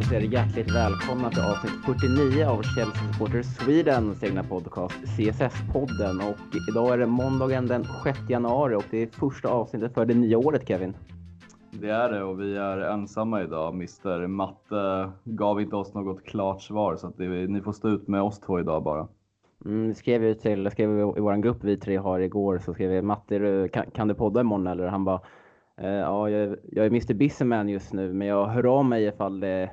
Då får jag hälsa er hjärtligt välkomna till avsnitt 49 av Chelsea Supporters Swedens egna podcast CSS-podden. Och idag är det måndagen den 6 januari och det är första avsnittet för det nya året Kevin. Det är det och vi är ensamma idag. Mr Matte gav inte oss något klart svar så att det, ni får stå ut med oss två idag bara. Mm, vi skrev ju till, skrev i vår grupp vi tre har igår så skrev vi Matte kan, kan du podda imorgon eller? Han bara Eh, ja, jag, jag är Mr Bussyman just nu, men jag hör av mig ifall, det,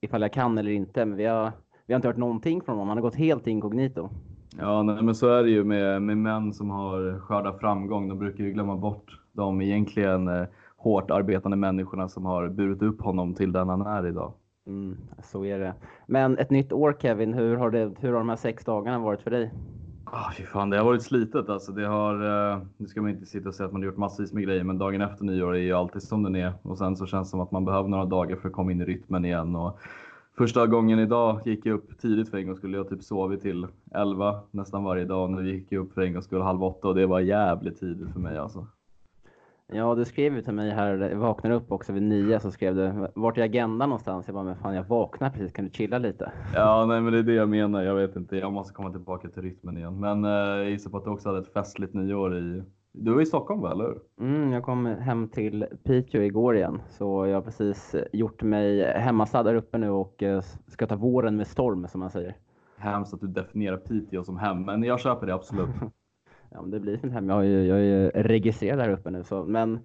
ifall jag kan eller inte. Men vi har, vi har inte hört någonting från honom. Han har gått helt inkognito. Ja, nej, men så är det ju med, med män som har skördat framgång. De brukar ju glömma bort de egentligen eh, hårt arbetande människorna som har burit upp honom till den han är idag. Mm, så är det. Men ett nytt år Kevin, hur har, det, hur har de här sex dagarna varit för dig? Ah, fy fan, det har varit slitet alltså. Det har, eh, nu ska man inte sitta och säga att man har gjort massvis med grejer, men dagen efter nyår är ju alltid som den är. Och sen så känns det som att man behöver några dagar för att komma in i rytmen igen. Och första gången idag gick jag upp tidigt för en gång skulle jag typ sovit till 11 nästan varje dag. Nu gick jag upp för en gång skulle halv åtta och det var jävligt tidigt för mig alltså. Ja, du skrev ju till mig här, jag vaknade upp också vid nio, så skrev du, vart är agendan någonstans? Jag bara, men fan jag vaknar precis, kan du chilla lite? Ja, nej men det är det jag menar, jag vet inte, jag måste komma tillbaka till rytmen igen. Men eh, jag gissar på att du också hade ett festligt nyår i, du var i Stockholm va, eller Mm, jag kom hem till Piteå igår igen, så jag har precis gjort mig hemmastadd där uppe nu och eh, ska ta våren med storm som man säger. Hemskt att du definierar Piteå som hem, men jag köper det absolut. Ja, men det blir fint hem. Jag är ju, jag är ju registrerad här uppe nu. Så, men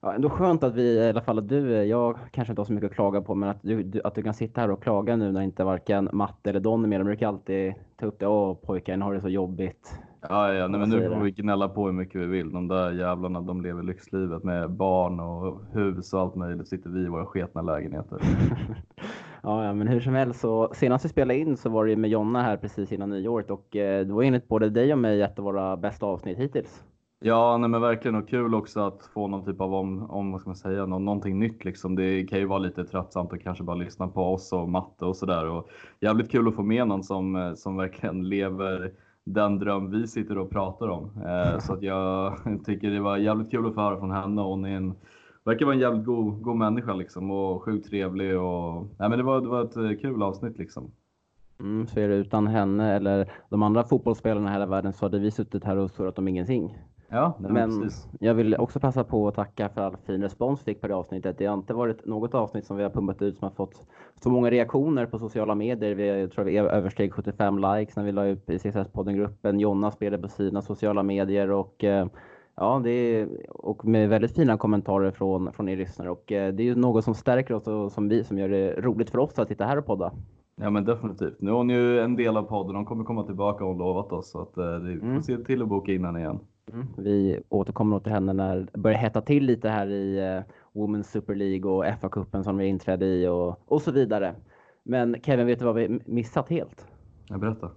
ja, ändå skönt att vi, i alla fall att du, jag kanske inte har så mycket att klaga på, men att du, du att du kan sitta här och klaga nu när inte varken Matte eller Don är med. De brukar alltid ta upp det. Åh pojkar, ni har det så jobbigt. Ja, ja, nej, men nu får vi gnälla på hur mycket vi vill. De där jävlarna, de lever lyxlivet med barn och hus och allt möjligt. Sitter vi i våra sketna lägenheter. Ja, ja, men hur som helst så senast vi spelade in så var det med Jonna här precis innan nyåret och eh, det var enligt både dig och mig ett av våra bästa avsnitt hittills. Ja, nej, men verkligen och kul också att få någon typ av om, om vad ska man säga, någon, någonting nytt liksom. Det kan ju vara lite tröttsamt att kanske bara lyssna på oss och matte och sådär och jävligt kul att få med någon som, eh, som verkligen lever den dröm vi sitter och pratar om. Eh, så att jag tycker det var jävligt kul att få höra från henne och hon är en verkar vara en jävligt god, god människa liksom och sjukt trevlig och nej, men det var, det var ett eh, kul avsnitt liksom. Mm, så är det utan henne eller de andra fotbollsspelarna i hela världen så hade vi suttit här och surrat om ingenting. Ja, men precis. jag vill också passa på att tacka för all fin respons vi fick på det avsnittet. Det har inte varit något avsnitt som vi har pumpat ut som har fått så många reaktioner på sociala medier. Vi tror vi översteg 75 likes när vi la upp i CSS-podden-gruppen. Jonna spelade på sina sociala medier och eh, Ja, det är, och med väldigt fina kommentarer från, från er lyssnare. Och eh, det är ju något som stärker oss och som vi som gör det roligt för oss att sitta här och podda. Ja men definitivt. Nu är hon ju en del av podden. De kommer komma tillbaka och lovat oss. Så att, eh, vi får mm. se till att boka innan igen. Mm. Vi återkommer till henne när det börjar hetta till lite här i eh, Women's Super League och FA-cupen som vi är inträdde i och, och så vidare. Men Kevin, vet du vad vi missat helt? Jag berätta.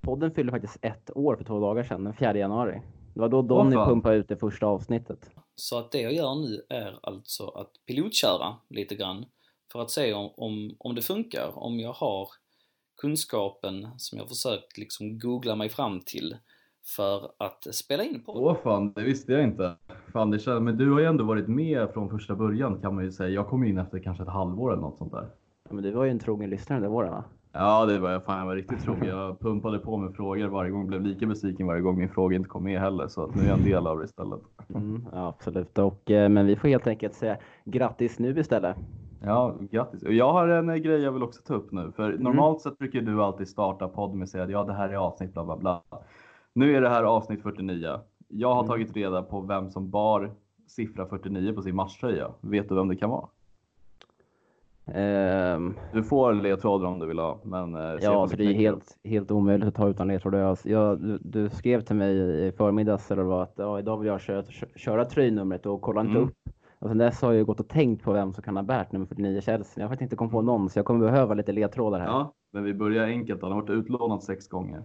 Podden fyller faktiskt ett år för två dagar sedan, den 4 januari. Det var då Donny pumpade ut det första avsnittet. Så att det jag gör nu är alltså att pilotköra lite grann för att se om, om, om det funkar, om jag har kunskapen som jag försökt liksom googla mig fram till för att spela in på. Åh fan, det visste jag inte. Fan, det känns, men du har ju ändå varit med från första början kan man ju säga. Jag kom in efter kanske ett halvår eller något sånt där. Ja, men du var ju en trogen lyssnare det året va? Ja, det var jag. Fan, jag var riktigt trogen. Jag pumpade på med frågor varje gång. Blev lika besviken varje gång min fråga inte kom med heller. Så att nu är jag en del av det istället. Mm, ja, absolut. Och, eh, men vi får helt enkelt säga grattis nu istället. Ja, grattis. Jag har en eh, grej jag vill också ta upp nu. För mm. normalt sett brukar du alltid starta podd med att säga att ja, det här är avsnitt bla bla bla. Nu är det här avsnitt 49. Jag har mm. tagit reda på vem som bar siffra 49 på sin matchtröja. Vet du vem det kan vara? Um, du får ledtrådar om du vill ha. Men, uh, ja, så det är helt, helt omöjligt att ta utan ledtrådar. Jag, du, du, skrev till mig i förmiddags eller vad, att ja, idag vill jag köra, köra tröjnumret och kolla inte mm. upp. Och sen dess har jag gått och tänkt på vem som kan ha bärt nummer 49 Chelsea. Jag har faktiskt inte kommit på mm. någon, så jag kommer behöva lite ledtrådar här. Ja, men vi börjar enkelt. Han har varit utlånad sex gånger.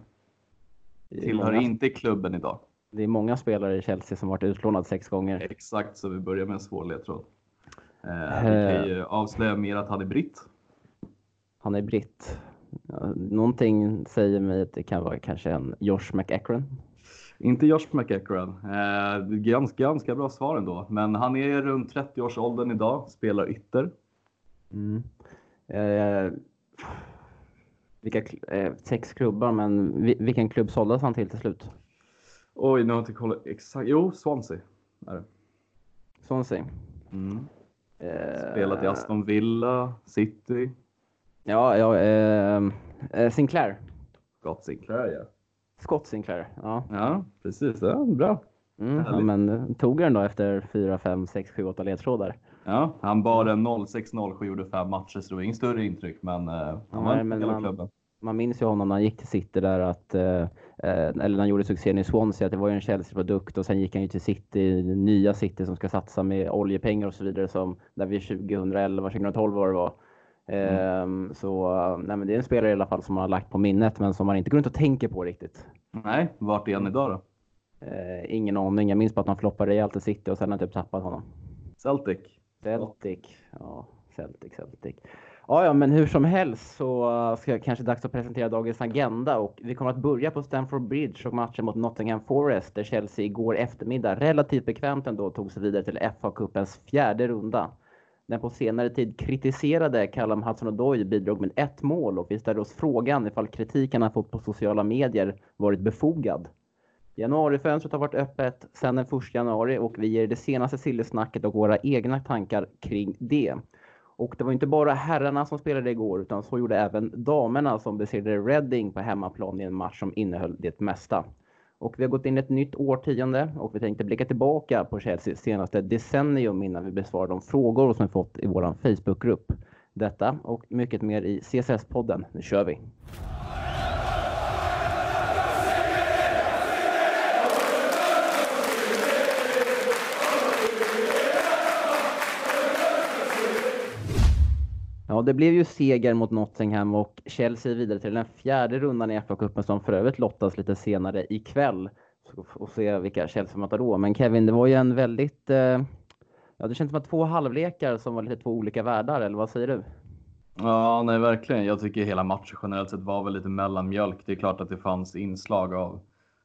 Tillhör många... inte klubben idag. Det är många spelare i Chelsea som varit utlånad sex gånger. Exakt, så vi börjar med en svår ledtråd. Eh, vi kan ju avslöja mer att han är britt. Han är britt. Någonting säger mig att det kan vara kanske en Josh McEachran. Inte Josh McEachran. Eh, ganska, ganska bra svar ändå. Men han är runt 30-årsåldern idag, spelar ytter. Mm. Eh, vilka, eh, sex klubbar, men vilken klubb såldes han till till slut? Oj, nu har jag inte kollat exakt. Jo, Swansea är det. Swansea. Mm. Eh, Spelat i Aston Villa, City. Ja, ja eh, eh Sinclair. Scott Sinclair, ja. Scott Sinclair, ja. Ja, precis. Ja, bra. Mm, ja, men tog den då efter 4, 5, 6, 7, 8 ledtrådar? Ja, han bar en 06-07 gjorde fem matcher så det var inget större intryck, men uh, han var men hela man, klubben. Man minns ju honom när han gick till City där att, uh, eller när han gjorde succén i Swansea, att det var ju en Chelsea-produkt och sen gick han ju till City, nya City som ska satsa med oljepengar och så vidare som där vi 2011, 2012 var det var. Mm. Um, så nej, men det är en spelare i alla fall som man har lagt på minnet men som man inte går runt och tänker på riktigt. Nej, vart är han idag då? Uh, ingen aning. Jag minns bara att han floppade rejält i City och sen har jag typ tappat honom. Celtic? Celtic. Ja, Celtic, Celtic. Ja, ja, men hur som helst så eh, ska jag kanske dags att presentera dagens agenda och vi kommer att börja på Stamford Bridge och matchen mot Nottingham Forest där Chelsea igår eftermiddag relativt bekvämt ändå tog sig vidare till FA-cupens fjärde runda. Den på senare tid kritiserade Callum Hudson-Odoi bidrog med ett mål och vi ställer oss frågan ifall kritiken han fått på sociala medier varit befogad. Januarifönstret har varit öppet sedan den 1 januari och vi ger det senaste sillesnacket och våra egna tankar kring det. Och det var inte bara herrarna som spelade igår utan så gjorde även damerna som besegrade Reading på hemmaplan i en match som innehöll det mesta. Och vi har gått in i ett nytt årtionde och vi tänkte blicka tillbaka på Chelseas senaste decennium innan vi besvarar de frågor som vi fått i vår Facebookgrupp. Detta och mycket mer i CSS-podden. Nu kör vi! Ja, det blev ju seger mot Nottingham och Chelsea vidare till den fjärde rundan i FA-cupen som för övrigt lottas lite senare ikväll. Och se vilka Chelsea möter då. Men Kevin, det var ju en väldigt... Eh, ja, det känns som att två halvlekar som var lite två olika världar, eller vad säger du? Ja, nej verkligen. Jag tycker hela matchen generellt sett var väl lite mellanmjölk. Det är klart att det fanns inslag av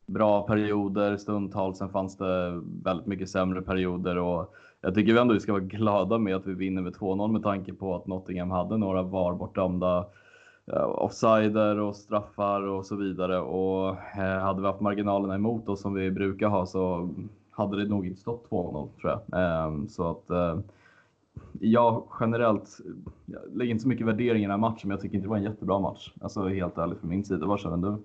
bra perioder stundtals. Sen fanns det väldigt mycket sämre perioder och jag tycker ändå vi ska vara glada med att vi vinner med 2-0 med tanke på att Nottingham hade några VAR bortdömda eh, offsider och straffar och så vidare. Och eh, hade vi haft marginalerna emot oss som vi brukar ha så hade det nog inte stått 2-0 tror jag. Ehm, så att eh, jag generellt, jag lägger inte så mycket värdering i den här matchen, men jag tycker inte det var en jättebra match. Alltså helt ärligt från min sida. Vad känner du?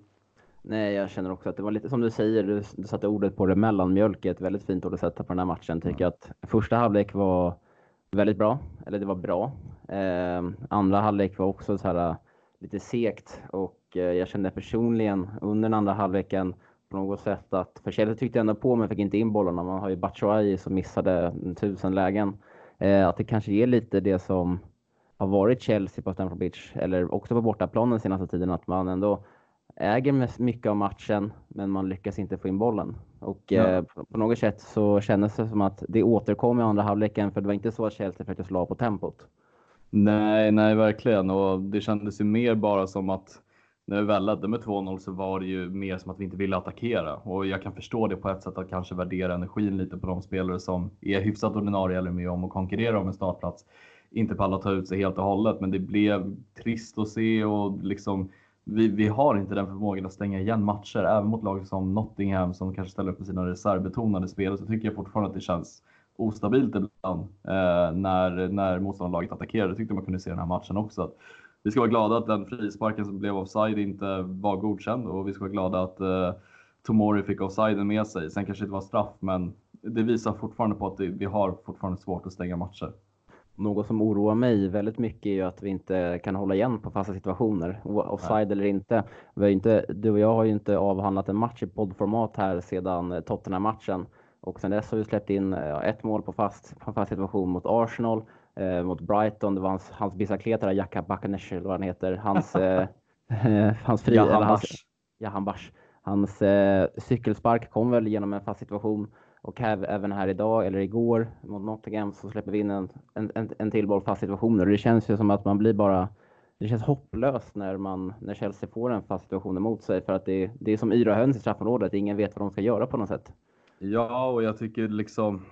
Nej, jag känner också att det var lite som du säger, du, du satte ordet på det, mellanmjölk ett väldigt fint ord att sätta på den här matchen. Tycker mm. att första halvlek var väldigt bra, eller det var bra. Eh, andra halvlek var också så här lite sekt och eh, jag kände personligen under den andra halvleken på något sätt att, för Chelsea tyckte ändå på men fick inte in bollarna. Man har ju Batshuayi som missade tusen lägen. Eh, att det kanske ger lite det som har varit Chelsea på Stamford Bridge, eller också på bortaplan den senaste tiden, att man ändå äger mycket av matchen, men man lyckas inte få in bollen. Och ja. eh, på något sätt så kändes det som att det återkom i andra halvleken, för det var inte så att Chelsea försökte slå på tempot. Nej, nej, verkligen. Och det kändes ju mer bara som att när vi väl ledde med 2-0 så var det ju mer som att vi inte ville attackera. Och jag kan förstå det på ett sätt att kanske värdera energin lite på de spelare som är hyfsat ordinarie eller med om att konkurrera om en startplats. Inte pallar ta ut sig helt och hållet, men det blev trist att se och liksom vi, vi har inte den förmågan att stänga igen matcher, även mot lag som Nottingham som kanske ställer upp med sina reservbetonade spel. Så tycker jag fortfarande att det känns ostabilt ibland eh, när, när motståndarlaget attackerar. Det tyckte man kunde se i den här matchen också. Att vi ska vara glada att den frisparken som blev offside inte var godkänd och vi ska vara glada att eh, Tomori fick offsiden med sig. Sen kanske det inte var straff, men det visar fortfarande på att det, vi har fortfarande svårt att stänga matcher. Något som oroar mig väldigt mycket är ju att vi inte kan hålla igen på fasta situationer, offside eller inte. Vi har inte. Du och jag har ju inte avhandlat en match i poddformat här sedan eh, Tottenham-matchen. Och sen dess har vi släppt in ja, ett mål på fast, på fast situation mot Arsenal, eh, mot Brighton. Det var hans, hans bicicleta, Jacka Bakanesh eller vad han heter. Hans, eh, hans fri... Jahan Bars. Jahan Bars. Hans eh, cykelspark kom väl genom en fast situation. Och här, även här idag, eller igår, mot Nottingham så släpper vi in en, en, en till boll fast situation. Och det känns ju som att man blir bara... Det känns hopplöst när, man, när Chelsea får en fast situation emot sig. För att det, det är som yra höns i straffområdet. Ingen vet vad de ska göra på något sätt. Ja, och jag tycker liksom...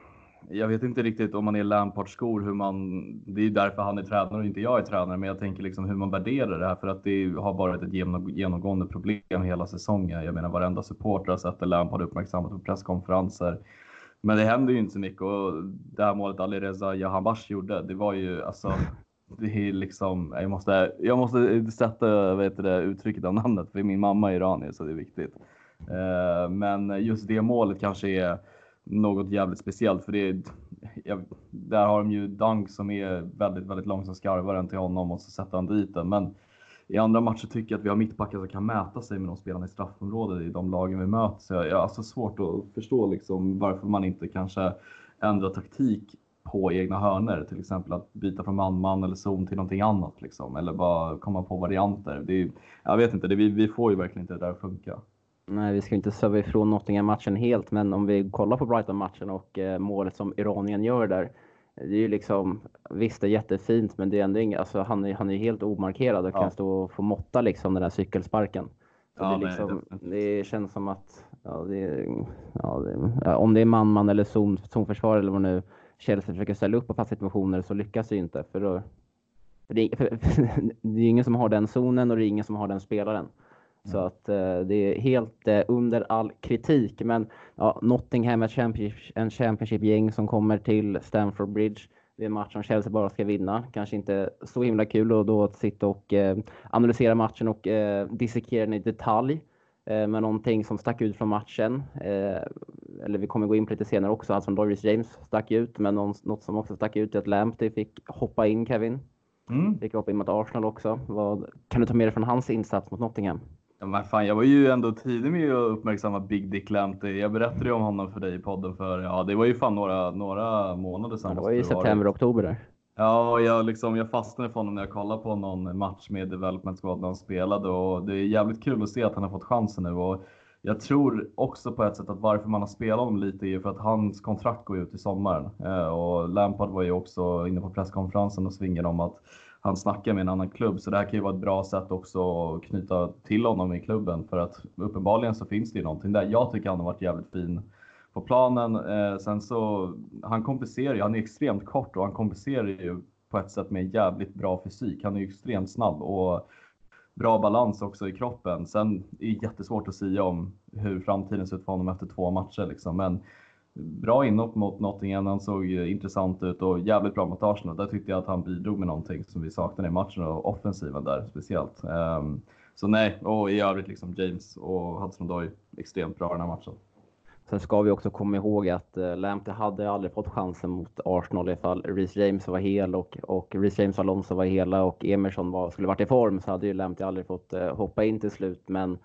jag vet inte riktigt om man är Lampards skor, hur man, det är därför han är tränare och inte jag är tränare, men jag tänker liksom hur man värderar det här för att det har varit ett genomgående problem hela säsongen. Jag menar varenda supporter har sett det Lampard uppmärksammat på presskonferenser. Men det händer ju inte så mycket och det här målet Alireza Jahanbash gjorde, det var ju alltså det är liksom, jag måste, jag måste sätta vet det, uttrycket av namnet för min mamma är iranier så det är viktigt. Eh, men just det målet kanske är något jävligt speciellt för det är, jag, där har de ju Dunk som är väldigt, väldigt långsam skarvar den till honom och så sätter han dit den. Men i andra matcher tycker jag att vi har mittbackar som kan mäta sig med de spelarna i straffområdet i de lagen vi möter. Så jag, jag har alltså svårt att förstå liksom varför man inte kanske ändrar taktik på egna hörner, till exempel att byta från man-man eller zon till någonting annat liksom, eller bara komma på varianter. Det är, jag vet inte, det, vi, vi får ju verkligen inte det där att funka. Nej, vi ska inte söva ifrån Nottingham-matchen helt, men om vi kollar på Brighton-matchen och eh, målet som Iranien gör där. Det är ju liksom, visst det är jättefint, men det är ändå inga, alltså han är, han är helt omarkerad och ja. kan stå och få måtta liksom den där cykelsparken. Så ja, det, liksom, det känns som att, ja, det, ja, det, om det är man-man eller zon, zonförsvar eller vad nu Chelsea försöker ställa upp på fasta situationer så lyckas det ju inte. För, då, för det, för, för, det är ingen som har den zonen och det är ingen som har den spelaren. Så mm. att eh, det är helt eh, under all kritik. Men ja, Nottingham är championship, en Championship-gäng som kommer till Stamford Bridge. Det är en match som Chelsea bara ska vinna. Kanske inte så himla kul att då sitta och eh, analysera matchen och eh, dissekera den i detalj. Eh, men någonting som stack ut från matchen, eh, eller vi kommer gå in på lite senare också, alltså Doris James stack ut, men något som också stack ut är att Lamptey fick hoppa in Kevin. Mm. Fick hoppa in mot Arsenal också. Vad, kan du ta med dig från hans insats mot Nottingham? Men fan, jag var ju ändå tidig med att uppmärksamma Big Dick Lamptey. Jag berättade ju om honom för dig i podden för, ja det var ju fan några, några månader sedan. Ja, det var ju september, oktober där. Ja, jag, liksom, jag fastnade för honom när jag kollade på någon match med Development Squad när han spelade och det är jävligt kul att se att han har fått chansen nu. Och jag tror också på ett sätt att varför man har spelat honom lite är för att hans kontrakt går ut i sommaren. Eh, och Lampard var ju också inne på presskonferensen och svingade om att han snackar med en annan klubb. Så det här kan ju vara ett bra sätt också att knyta till honom i klubben för att uppenbarligen så finns det ju någonting där. Jag tycker han har varit jävligt fin på planen. Eh, sen så, han kompenserar ju, han är extremt kort och han kompenserar ju på ett sätt med jävligt bra fysik. Han är ju extremt snabb och bra balans också i kroppen. Sen är det jättesvårt att säga om hur framtiden ser ut för honom efter två matcher liksom. Men bra inhopp mot Nottingham, han såg eh, intressant ut och jävligt bra mot Arsenal. Där tyckte jag att han bidrog med någonting som vi saknade i matchen och offensiven där speciellt. Um, så nej, och i övrigt liksom James och Hudson Doy extremt bra den här matchen. Sen ska vi också komma ihåg att Lampty Lamptey hade aldrig fått chansen mot Arsenal ifall Reece James var hel och, och Reece James Alonso var hela och Emerson var, skulle varit i form så hade ju Lamptey aldrig fått eh, hoppa in till slut. Men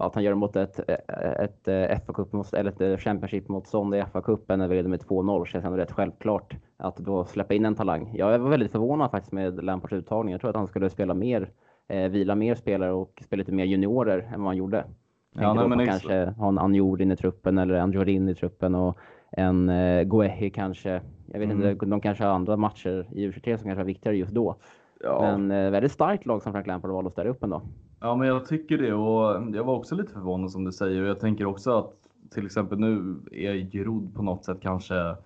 att han gör mot ett, ett, ett FA Cup eller ett Championship mot Sonda i FA-cupen när vi leder med 2-0 känns ändå rätt självklart att då släppa in en talang. Jag var väldigt förvånad faktiskt med Lampards uttagning. Jag tror att han skulle spela mer, eh, vila mer spelare och spela lite mer juniorer än vad han gjorde. Ja, nej, men kanske ha en Anjorin i truppen eller en Jorin i truppen och en eh, Goehi kanske. Jag vet mm. inte, de kanske har andra matcher i U23 som kanske var viktigare just då. Ja. Men eh, väldigt starkt lag som Frank Lampard valde att ställa upp ändå. Ja, men jag tycker det och jag var också lite förvånad som du säger. Jag tänker också att till exempel nu är Giroud på något sätt kanske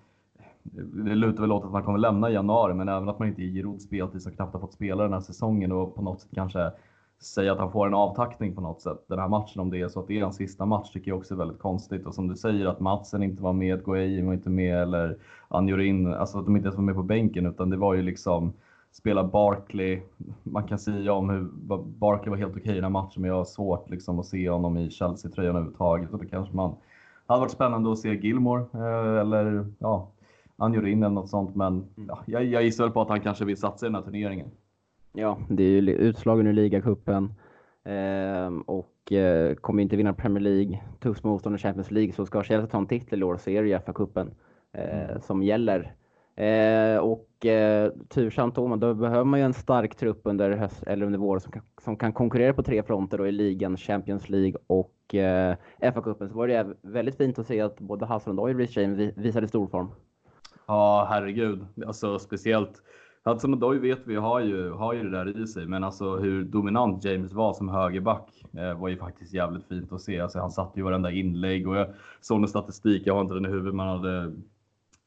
det lutar väl åt att man kommer lämna i januari, men även att man inte ger Giroud speltid som knappt har fått spela den här säsongen och på något sätt kanske säga att han får en avtackning på något sätt den här matchen om det är så att det är hans sista match tycker jag också är väldigt konstigt. Och som du säger att Matsen inte var med, Guay var inte med eller Anjorin, alltså att de inte ens var med på bänken utan det var ju liksom spela Barkley. Man kan säga om hur Barkley var helt okej okay i den här matchen, men jag har svårt liksom att se honom i Chelsea-tröjan överhuvudtaget. Och det kanske man hade varit spännande att se Gilmore eh, eller ja, Anjorin eller något sånt. Men mm. ja, jag, jag gissar på att han kanske vill satsa i den här turneringen. Ja, det är ju utslagen ur ligacupen eh, och eh, kommer inte vinna Premier League, tufft motstånd i Champions League, så ska Chelsea ta en titel i år så är det ju FA-cupen eh, mm. som gäller. Eh, och eh, tursamt då, då behöver man ju en stark trupp under höst eller under våren som kan, som kan konkurrera på tre fronter då i ligan, Champions League och eh, FA-cupen. Så var det väldigt fint att se att både Hassan och Reece James visade stor form. Ja, herregud. Alltså speciellt Hudson Odoi vet vi har ju, har ju det där i sig, men alltså hur dominant James var som högerback eh, var ju faktiskt jävligt fint att se. Alltså, han satte ju varenda inlägg och jag såg en statistik, jag har inte den i huvudet, man hade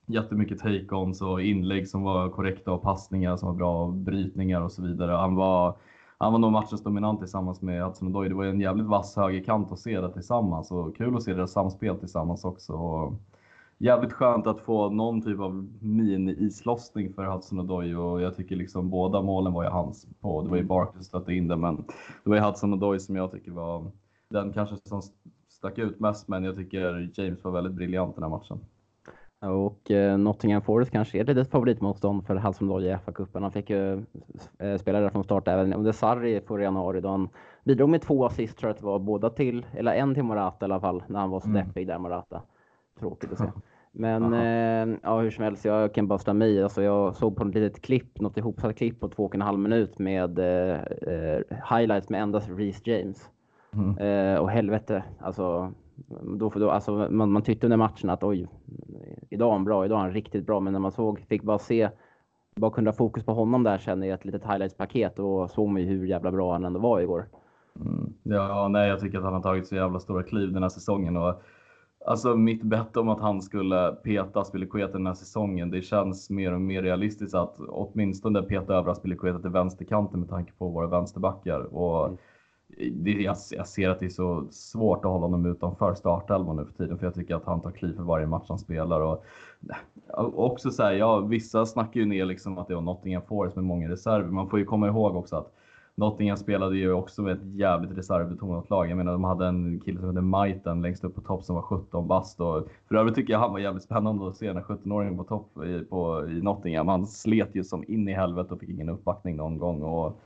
jättemycket take-ons och inlägg som var korrekta och passningar som var bra och brytningar och så vidare. Han var, han var nog matchens dominant tillsammans med Hudson Odoi. Det var ju en jävligt vass högerkant att se det tillsammans och kul att se deras samspel tillsammans också. Och jävligt skönt att få någon typ av mini-islossning för Hudson Odoi och jag tycker liksom båda målen var ju hans på. Det var ju Barkley som stötte in det men det var ju Hudson Odoi som jag tycker var den kanske som stack ut mest men jag tycker James var väldigt briljant den här matchen. Och eh, Nottingham Forest kanske är ett favoritmotstånd för Hudson-Odoi i FA-cupen. Han fick ju eh, spela där från start även under Sarri förra januari då han bidrog med två assist tror jag att det var, båda till, eller en till Morata i alla fall, när han var så mm. deppig där Morata. Tråkigt att se. Men eh, ja, hur som helst, jag kan bara stämma i. Alltså, jag såg på ett litet klipp, något ihopsatt klipp på två och en halv minut med eh, eh highlights med endast Reece James. Mm. Eh, och helvete, alltså då, då, alltså, man, man tyckte under matchen att oj, idag är han bra, idag är han riktigt bra. Men när man såg, fick bara se, bara kunde ha fokus på honom där sen i ett litet highlights-paket och såg man ju hur jävla bra han ändå var igår. Mm. Ja, nej, jag tycker att han har tagit så jävla stora kliv den här säsongen. Och, alltså mitt bett om att han skulle peta Spilicueta den här säsongen, det känns mer och mer realistiskt att åtminstone peta över Spilicueta till vänsterkanten med tanke på våra vänsterbackar. Och, mm det, jag, jag, ser att det är så svårt att hålla honom utanför startelvan nu för tiden, för jag tycker att han tar kliv för varje match han spelar. Och, också så här, ja, vissa snackar ju ner liksom att det var Nottingham Forest med många reserver. Man får ju komma ihåg också att Nottingham spelade ju också med ett jävligt reservbetonat lag. Jag menar, de hade en kille som hette Maiten längst upp på topp som var 17 bast. Och för övrigt tycker jag han var jävligt spännande att se den 17-åringen på topp i, på, i Nottingham. Han slet ju som in i helvete och fick ingen uppbackning någon gång. Och,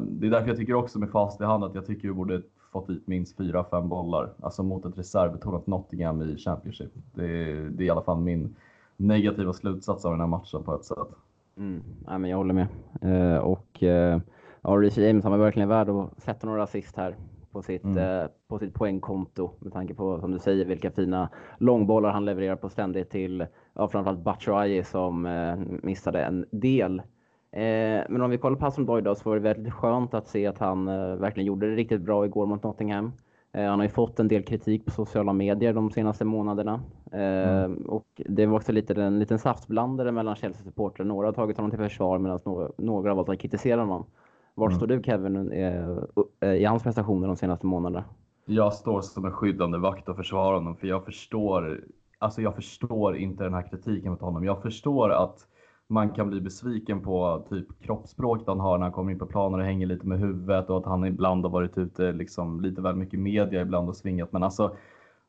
det är därför jag tycker också med fast i hand att jag tycker vi borde fått dit minst 4-5 bollar. Alltså mot ett reservbetonat Nottingham i Championship. Det är, det är i alla fall min negativa slutsats av den här matchen på ett sätt. Mm, ja, men jag håller med. Uh, och uh, ja, Reece James han var verkligen värd att sätta några assist här på sitt, mm. uh, på sitt poängkonto med tanke på, som du säger, vilka fina långbollar han levererar på ständigt till ja, framförallt Batshuayi som uh, missade en del Eh, men om vi kollar på Hassan Boyd då, så var det väldigt skönt att se att han eh, verkligen gjorde det riktigt bra igår mot Nottingham. Eh, han har ju fått en del kritik på sociala medier de senaste månaderna. Eh, mm. Och det var också lite en liten saftblandare mellan Chelsea-supportrar. Några har tagit honom till försvar medan några, några har valt att kritisera honom. Var mm. står du Kevin eh, eh, i hans prestationer de senaste månaderna? Jag står som en skyddande vakt och försvarar honom för jag förstår, alltså jag förstår inte den här kritiken mot honom. Jag förstår att man kan bli besviken på typ kroppsspråket han har när han kommer in på planen och hänger lite med huvudet och att han ibland har varit ute liksom lite väl mycket media ibland och svingat. Men alltså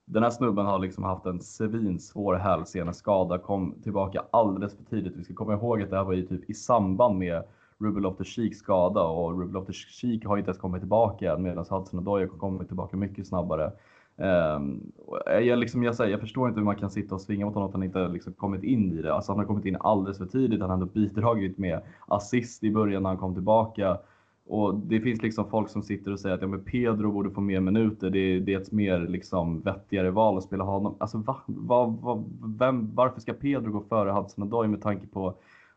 den här snubben har liksom haft en svinsvår hälseneskada, kom tillbaka alldeles för tidigt. Vi ska komma ihåg att det här var ju typ i samband med Ruben Loftus-Cheeks skada och Ruben Loftus-Cheek har inte ens kommit tillbaka än medan Hudson Odoi har kommit tillbaka mycket snabbare. Um, jag, liksom, jag, säger, jag förstår inte hur man kan sitta och svinga mot honom att han inte liksom kommit in i det. Alltså, han har kommit in alldeles för tidigt. Han har ändå bidragit med assist i början när han kom tillbaka. Och det finns liksom folk som sitter och säger att ja, men Pedro borde få mer minuter. Det, det är ett mer liksom vettigare val att spela honom. Alltså, va, va, va, vem, varför ska Pedro gå före Hudson Odoi med tanke på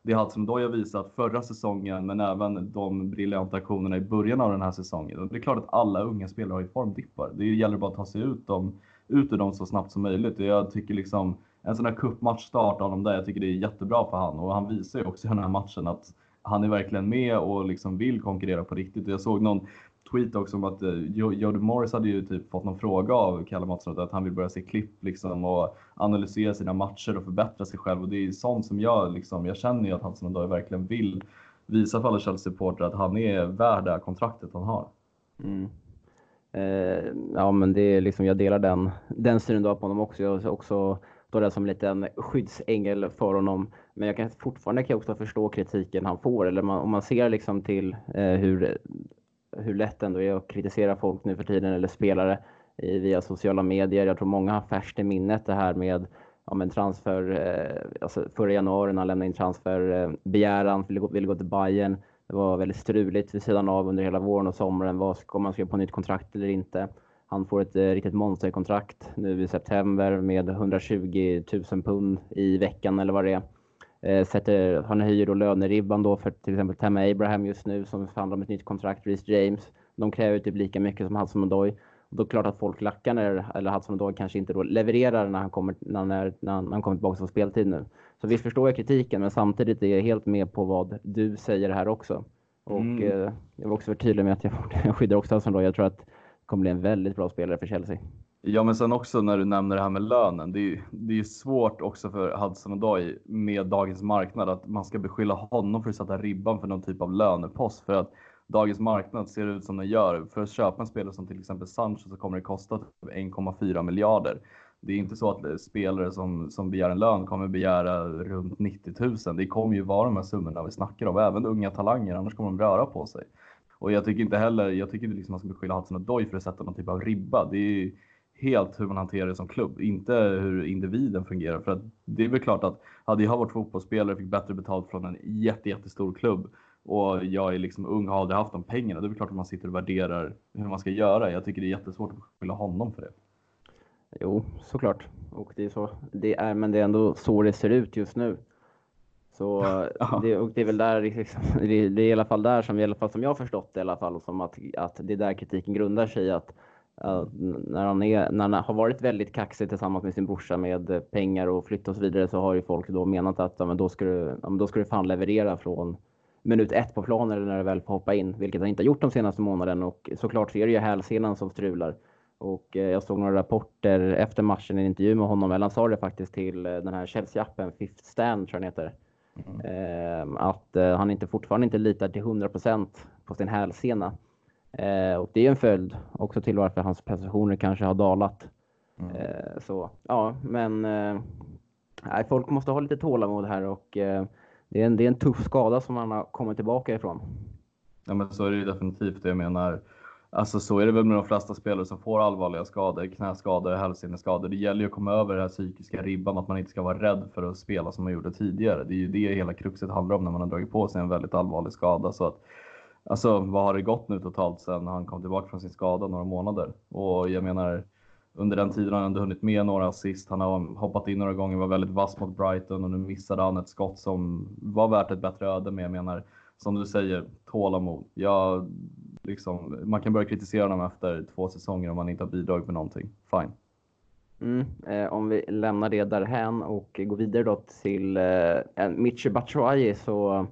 det Hudson Odoi har visat förra säsongen, men även de briljanta aktionerna i början av den här säsongen. Det är klart att alla unga spelare har ju formdippar. Det gäller bara att ta sig ut, dem, ut ur dem så snabbt som möjligt. Jag tycker liksom en sån här cupmatchstart av dem där, jag tycker det är jättebra för han och han visar ju också i den här matchen att han är verkligen med och liksom vill konkurrera på riktigt. Jag såg någon tweet också om att eh, Jody Morris hade ju typ fått någon fråga av Kalle Mattsson att han vill börja se klipp liksom och analysera sina matcher och förbättra sig själv och det är sånt som jag liksom, jag känner ju att Hudson Odoi verkligen vill visa för alla Chelsea-supportrar att han är värd det här kontraktet han har. Mm. Eh, ja men det är liksom, jag delar den, den synen du har på honom också. Jag också står där som en liten skyddsängel för honom. Men jag kan fortfarande kan jag också förstå kritiken han får. Eller man, om man ser liksom till eh, hur hur lätt ändå är att kritisera folk nu för tiden eller spelare i, via sociala medier. Jag tror många har färskt i minnet det här med ja, men transfer, eh, alltså förra januari när han lämnade in transferbegäran, eh, ville, gå, ville gå till Bayern. Det var väldigt struligt vid sidan av under hela våren och sommaren. Vad ska man skriva på nytt kontrakt eller inte? Han får ett eh, riktigt monsterkontrakt nu i september med 120 000 pund i veckan eller vad det är. Eh, sätter, han höjer då löneribban då för till exempel Tammy Abraham just nu som förhandlar om ett nytt kontrakt, Reece James. De kräver typ lika mycket som Hudson Odoi. Då är det klart att folk lackar när, eller Hudson Odoi kanske inte då levererar när han kommer, när, när, när han kommer tillbaka på speltid nu. Så visst förstår jag kritiken, men samtidigt är jag helt med på vad du säger här också. Och mm. eh, jag vill också vara tydlig med att jag, jag skyddar också Hudson Odoi. Jag tror att det kommer bli en väldigt bra spelare för Chelsea. Ja, men sen också när du nämner det här med lönen. Det är ju det är svårt också för Hudson Odoi med dagens marknad att man ska beskylla honom för att sätta ribban för någon typ av lönepost. För att dagens marknad ser ut som den gör. För att köpa en spelare som till exempel Sancho så kommer det kosta typ 1,4 miljarder. Det är inte så att spelare som, som begär en lön kommer begära runt 90 000. Det kommer ju vara de här summorna vi snackar om. Även unga talanger, annars kommer de röra på sig. Och jag tycker inte heller, jag tycker inte liksom man ska beskylla Hudson Odoi för att sätta någon typ av ribba. Det är helt hur man hanterar det som klubb, inte hur individen fungerar. För att det är väl klart att hade jag varit fotbollsspelare, fick bättre betalt från en jätte, jättestor klubb och jag är liksom ung och har aldrig haft de pengarna, det är väl klart att man sitter och värderar hur man ska göra. Jag tycker det är jättesvårt att beskylla honom för det. Jo, såklart. Och det är så. Det är, men det är ändå så det ser ut just nu. Så det, och det är väl där, liksom, det är i alla fall där som, i alla fall som jag förstått det i alla fall, som att, att det är där kritiken grundar sig att Uh, när, han är, när han har varit väldigt kaxig tillsammans med sin brorsa med pengar och flytt och så vidare så har ju folk då menat att ja, men då, ska du, ja, men då ska du fan leverera från minut ett på planen eller när du väl får hoppa in, vilket han inte har gjort de senaste månaderna och såklart så är det ju hälsenan som strular. Och eh, jag såg några rapporter efter matchen, en intervju med honom, eller han sa det faktiskt till eh, den här Chelsea-appen, Fifth Stand tror jag den heter. Mm. Eh, att eh, han inte fortfarande inte litar till 100% på sin hälsena. Eh, och det är en följd också till varför hans prestationer kanske har dalat. Mm. Eh, så ja, men eh, folk måste ha lite tålamod här och eh, det, är en, det är en tuff skada som han har kommit tillbaka ifrån. Ja, men så är det ju definitivt. Jag menar, alltså så är det väl med de flesta spelare som får allvarliga skador, knäskador, hälseneskador. Det gäller ju att komma över den här psykiska ribban, att man inte ska vara rädd för att spela som man gjorde tidigare. Det är ju det hela kruxet handlar om när man har dragit på sig en väldigt allvarlig skada. Så att Alltså vad har det gått nu totalt sedan han kom tillbaka från sin skada några månader? Och jag menar, under den tiden har han ändå hunnit med några assist. Han har hoppat in några gånger, var väldigt vass mot Brighton och nu missade han ett skott som var värt ett bättre öde. Men jag menar, som du säger, tålamod. Jag, liksom, man kan börja kritisera honom efter två säsonger om han inte har bidragit med någonting. Fine. Mm, eh, om vi lämnar det därhän och går vidare då till eh, Mitchell Batshuayi så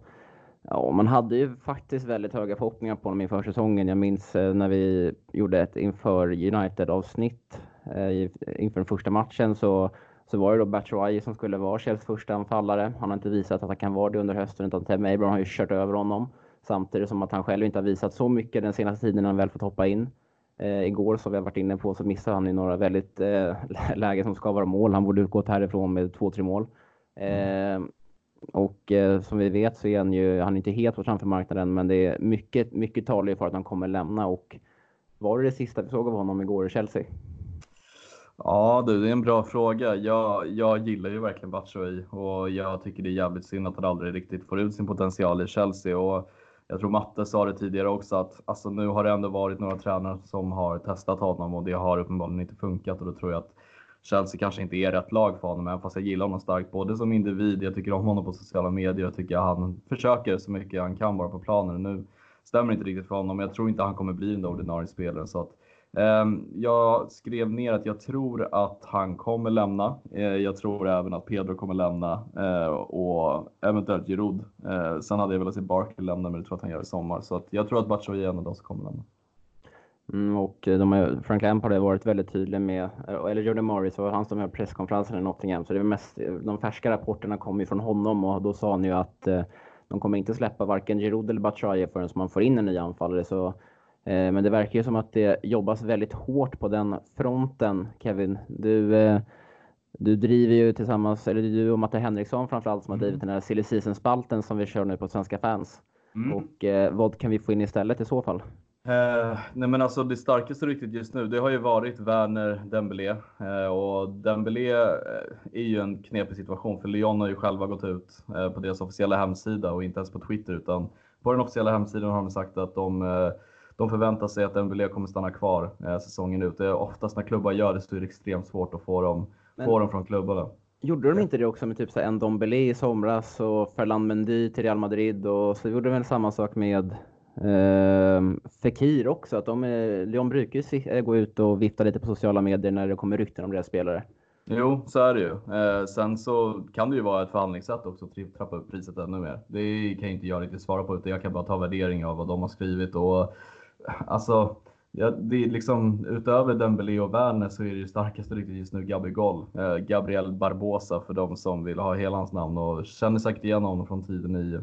Ja, man hade ju faktiskt väldigt höga förhoppningar på honom inför säsongen. Jag minns eh, när vi gjorde ett inför United-avsnitt eh, inför den första matchen så, så var det då Batshuayi som skulle vara Chelseas första anfallare. Han har inte visat att han kan vara det under hösten utan Ted Abraham har ju kört över honom. Samtidigt som att han själv inte har visat så mycket den senaste tiden när han väl fått hoppa in. Eh, igår, som vi har varit inne på, så missade han i några väldigt eh, lägen som ska vara mål. Han borde gått härifrån med två, tre mål. Eh, och eh, som vi vet så är han ju, han är inte helt på transfermarknaden, men det är mycket, mycket talar för att han kommer lämna. Och var det det sista vi såg av honom igår i Chelsea? Ja du, det är en bra fråga. Jag, jag gillar ju verkligen Batshuayi och jag tycker det är jävligt synd att han aldrig riktigt får ut sin potential i Chelsea. Och jag tror Matte sa det tidigare också att alltså, nu har det ändå varit några tränare som har testat honom och det har uppenbarligen inte funkat och då tror jag att Chelsea kanske inte är rätt lag för honom, även fast jag gillar honom starkt både som individ, jag tycker om honom på sociala medier, jag tycker han försöker så mycket han kan bara på planen. Nu stämmer inte riktigt för honom, men jag tror inte han kommer bli den ordinarie spelaren. Så att, eh, jag skrev ner att jag tror att han kommer lämna. Eh, jag tror även att Pedro kommer lämna eh, och eventuellt Giroud. Eh, sen hade jag velat se Barkley lämna, men det tror jag att han gör i sommar. Så att jag tror att Batshuayi är en av de som kommer lämna. Mm, och de har, Frank Lampard har varit väldigt tydlig med, eller Jordan Morris var han som höll presskonferensen i Nottingham, så det är mest, de färska rapporterna kommer från honom och då sa han ju att eh, de kommer inte släppa varken Giroud eller Batshuayi förrän man får in en ny anfallare. Så, eh, men det verkar ju som att det jobbas väldigt hårt på den fronten, Kevin. Du, eh, du driver ju tillsammans, eller du och Matte Henriksson framförallt, som har drivit mm. den här silly season-spalten som vi kör nu på Svenska fans. Mm. Och eh, vad kan vi få in istället i så fall? Eh, nej men alltså det starkaste ryktet just nu, det har ju varit Werner Dembélé. Eh, och Dembélé eh, är ju en knepig situation för Lyon har ju själva gått ut eh, på deras officiella hemsida och inte ens på Twitter utan på den officiella hemsidan har de sagt att de, eh, de förväntar sig att Dembélé kommer stanna kvar eh, säsongen ut. Det är oftast när klubbar gör det så är det extremt svårt att få dem, men... få dem från klubbarna. Gjorde de inte det också med typ så en Dombele i somras och Ferland Mendy till Real Madrid och så gjorde de väl samma sak med Eh, Fekir också, att de eh, är, brukar ju gå ut och vifta lite på sociala medier när det kommer rykten om deras spelare. Jo, så är det ju. Eh, sen så kan det ju vara ett förhandlingssätt också att trappa upp priset ännu mer. Det kan inte jag riktigt svara på, utan jag kan bara ta värdering av vad de har skrivit. Och, alltså, ja, det är liksom, utöver Dembélé och Werner så är det ju starkaste riktigt just nu Gabigol. Eh, Gabriel Barbosa för de som vill ha hela hans namn och känner säkert igen honom från tiden i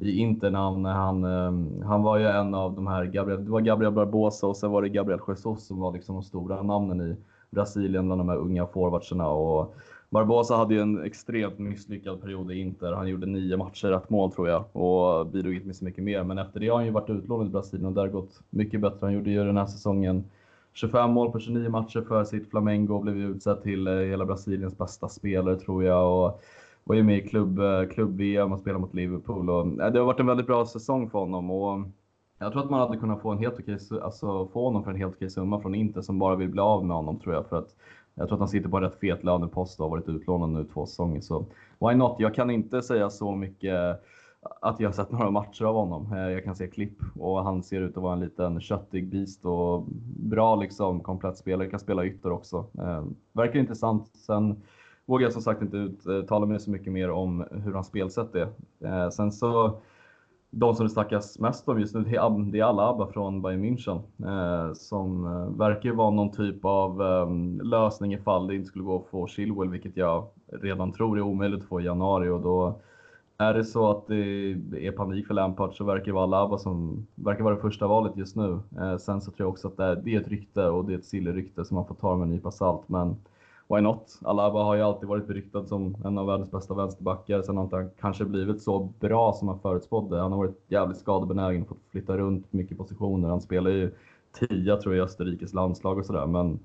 i Inter när han, ehm, han var ju en av de här, Gabriel, det var Gabriel Barbosa och sen var det Gabriel Jesus som var liksom de stora namnen i Brasilien bland de här unga forwardsarna. Och Barbosa hade ju en extremt misslyckad period i Inter. Han gjorde nio matcher, ett mål tror jag och bidrog inte med så mycket mer. Men efter det har han ju varit utlånad i Brasilien och där har gått mycket bättre. Han gjorde ju den här säsongen 25 mål på 29 matcher för sitt Flamengo och blev utsedd till eh, hela Brasiliens bästa spelare tror jag. Och var ju med i klubb-VM eh, klubb-VM och spelade mot Liverpool. Och, eh, det har varit en väldigt bra säsong för honom. Och jag tror att man hade kunnat få, en helt okej, alltså, få honom för en helt okej summa från Inter som bara vill bli av med honom tror jag. För att jag tror att han sitter på en rätt fet lönepost och har varit utlånad nu två säsonger. Så why not? Jag kan inte säga så mycket att jag har sett några matcher av honom. Eh, jag kan se klipp och han ser ut att vara en liten köttig beast och bra liksom komplett spelare. Kan spela ytter också. Verkar intressant. Sen vågar jag som sagt inte uttala mig så mycket mer om hur hans spelsätt är. Eh, sen så, de som det snackas mest om just nu, det är alla ABBA från Bayern München. Eh, som eh, verkar vara någon typ av ehm, lösning ifall det inte skulle gå att få Chilwell, vilket jag redan tror är omöjligt att få i januari. Och då är det så att det är panik för Lampard så verkar det vara Alaba som verkar vara det första valet just nu. Eh, sen så tror jag också att det är ett rykte och det är ett silly-rykte som man får ta med en nypa salt. Men why not? Alaba har ju alltid varit beryktad som en av världens bästa vänsterbackar. Sen har inte han kanske blivit så bra som han förutspådde. Han har varit jävligt skadebenägen, fått flytta runt mycket positioner. Han spelar ju tia tror jag i Österrikes landslag och sådär. Men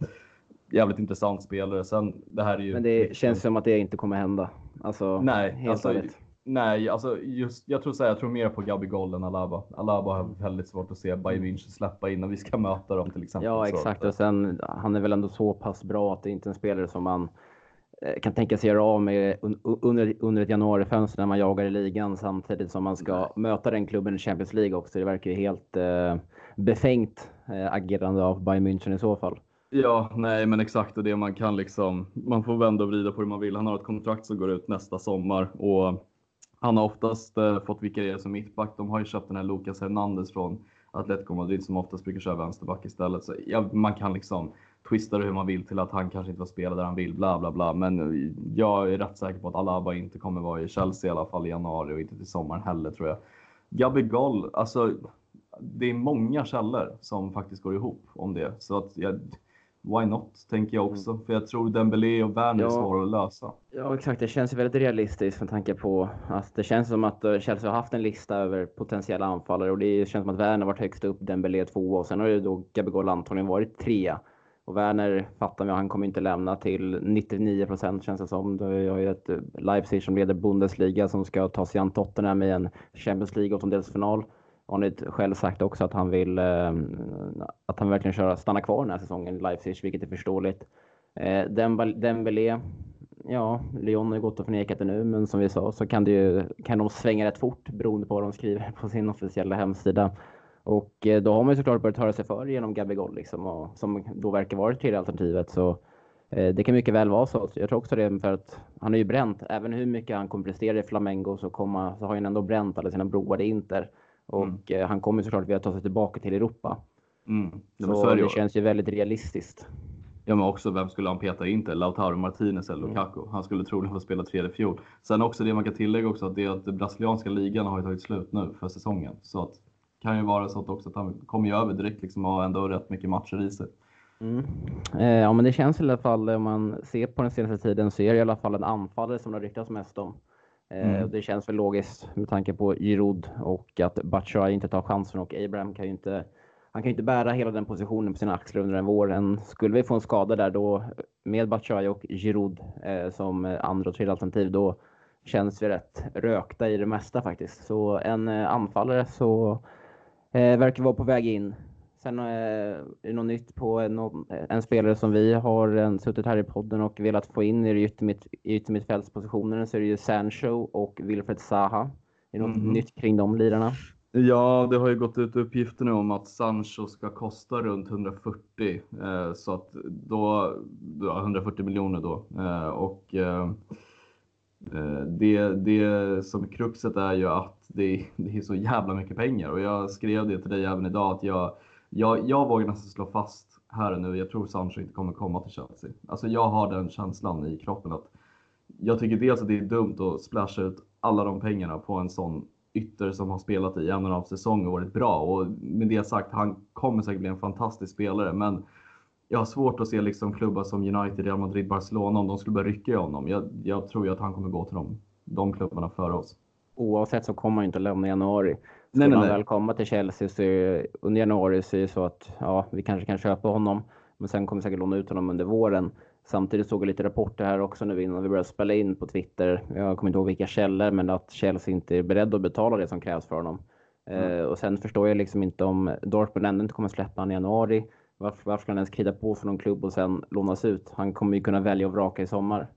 jävligt intressant spelare. Sen, det här är ju... Men det känns som att det inte kommer hända. Alltså, Nej, helt alltså, Nej, alltså just, jag, tror så här, jag tror mer på Gabigol än Alaba. Alaba har väldigt svårt att se Bayern München släppa in när vi ska möta dem till exempel. Ja, exakt. Och sen, han är väl ändå så pass bra att det inte är en spelare som man eh, kan tänka sig göra av med under, under ett januarifönster när man jagar i ligan samtidigt som man ska Nej. möta den klubben i Champions League också. Det verkar ju helt eh, befängt eh, agerande av Bayern München i så fall. Ja, nej men exakt och det man kan liksom, man får vända och vrida på det man vill. Han har ett kontrakt som går ut nästa sommar och han har oftast eh, fått vikariera som mittback. De har ju köpt den här Lucas Hernandez från Atletico Madrid som oftast brukar köra vänsterback istället. Så ja, man kan liksom twista det hur man vill till att han kanske inte får spela där han vill, bla bla bla. Men eh, jag är rätt säker på att Alaba inte kommer vara i Chelsea i alla fall i januari och inte till sommaren heller tror jag. Gabigol, alltså det är många källor som faktiskt går ihop om det. Så att jag, why not, tänker jag också. Mm. För jag tror Dembélé och Werner ja. är svåra att lösa. Ja, exakt. Det känns väldigt realistiskt med tanke på att det känns som att eh, Chelsea har haft en lista över potentiella anfallare och det känns som att Werner varit högst upp, Dembélé tvåa och sen har ju då Gabigol antagligen varit trea. Och Werner fattar vi, han kommer inte lämna till 99 procent känns det som. Det är ju ett eh, Leipzig som leder Bundesliga som ska ta sig an Tottenham i en Champions League har Arnit själv sagt också att han vill eh, att han verkligen köra, stanna kvar den här säsongen i Leipzig, vilket är förståeligt. Eh, Dembélé, ja, Lyon har gått och förnekat det nu, men som vi sa så kan, det ju, kan de svänga rätt fort beroende på vad de skriver på sin officiella hemsida. Och eh, då har man ju såklart börjat höra sig för genom Gabigol, liksom, och, som då verkar vara det tredje alternativet. Så eh, det kan mycket väl vara så. Jag tror också det för att han är ju bränt. Även hur mycket han kommer prestera i Flamengo så, komma, så har han ändå bränt alla sina broar i Inter. Och mm. Han kommer såklart vilja ta sig tillbaka till Europa. Mm. Så, så det, känns ju väldigt realistiskt. Ja, men också vem skulle han peta in till? Lautaro Martinez eller mm. Lukaku? Mm. Han skulle troligen få spela tredje fjol. Sen också det man kan tillägga också att det är att den brasilianska ligan har tagit slut nu för säsongen. Så att kan ju vara så att också att han kommer ju över direkt liksom och har ändå rätt mycket matcher i sig. Mm. Eh, ja, men det känns i alla fall om man ser på den senaste tiden så är det i alla fall en anfallare som det har ryktats mest om. Mm. Eh, det känns väl logiskt med tanke på Giroud och att Batshuayi inte tar chansen och Abraham kan ju inte han kan ju inte bära hela den positionen på sina axlar under en våren. Skulle vi få en skada där då med Batshuayi och Giroud eh, som andra och tredje alternativ då känns vi rätt rökta i det mesta faktiskt. Så en eh, anfallare så eh, verkar vara på väg in. Sen eh, är det något nytt på en, en spelare som vi har en, suttit här i podden och velat få in i yttermitt, yttermittfältspositionen så är det ju Sancho och Wilfred Zaha. Är det något mm. nytt kring de lirarna? Ja, det har ju gått ut uppgifter nu om att Sancho ska kosta runt 140 eh, så att då, då 140 miljoner då eh, och eh, eh, det, det som kruxet är ju att det, det är så jävla mycket pengar och jag skrev det till dig även idag att jag, jag, jag vågar nästan slå fast här och nu. Jag tror Sancho inte kommer komma till Chelsea. Alltså jag har den känslan i kroppen att jag tycker dels att det är dumt att splasha ut alla de pengarna på en sån ytter som har spelat i en och en halv säsong och varit bra. Och med det sagt, han kommer säkert bli en fantastisk spelare. Men jag har svårt att se liksom klubbar som United, Real Madrid, Barcelona om de skulle börja rycka i honom. Jag, jag tror ju att han kommer gå till dem, de klubbarna före oss. Oavsett så kommer han inte lämna i januari. Skulle nej, nej, han väl komma till Chelsea så är, under januari så är det så att ja, vi kanske kan köpa honom. Men sen kommer vi säkert låna ut honom under våren. Samtidigt såg jag lite rapporter här också nu innan vi började spela in på Twitter. Jag kommer inte ihåg vilka källor, men att Chelsea inte är beredd att betala det som krävs för honom. Mm. Uh, och sen förstår jag liksom inte om Dortmund ändå inte kommer släppa honom i januari. Varför, varför ska han ens krida på för någon klubb och sen lånas ut? Han kommer ju kunna välja och vraka i sommar.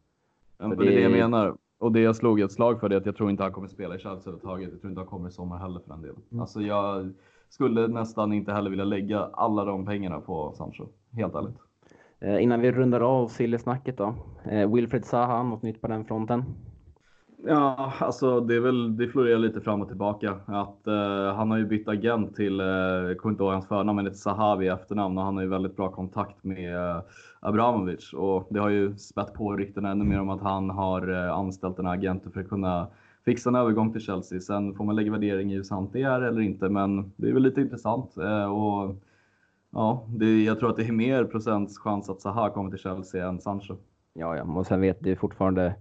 Ja, det... det är det jag menar. Och det jag slog ett slag för är att jag tror inte han kommer spela i Chelsea överhuvudtaget. Jag tror inte han kommer i sommar heller för den delen. Mm. Alltså jag skulle nästan inte heller vilja lägga alla de pengarna på Sancho. Helt ärligt. Eh, innan vi rundar av Silly-snacket då. Eh, Wilfred Zaha, något nytt på den fronten? Ja, alltså det är väl, det florerar lite fram och tillbaka. Att, eh, han har ju bytt agent till, eh, jag kommer inte ihåg hans förnamn, men ett Sahavi i efternamn och han har ju väldigt bra kontakt med eh, Abramovic. Och det har ju spett på ryktena ännu mer om att han har eh, anställt den här agenten för att kunna fixa en övergång till Chelsea. Sen får man lägga värdering i hur sant det är eller inte, men det är väl lite intressant. Eh, och Ja, det, jag tror att det är mer procents chans att Zaha kommer till Chelsea än Sancho. Ja, ja, och sen vet du fortfarande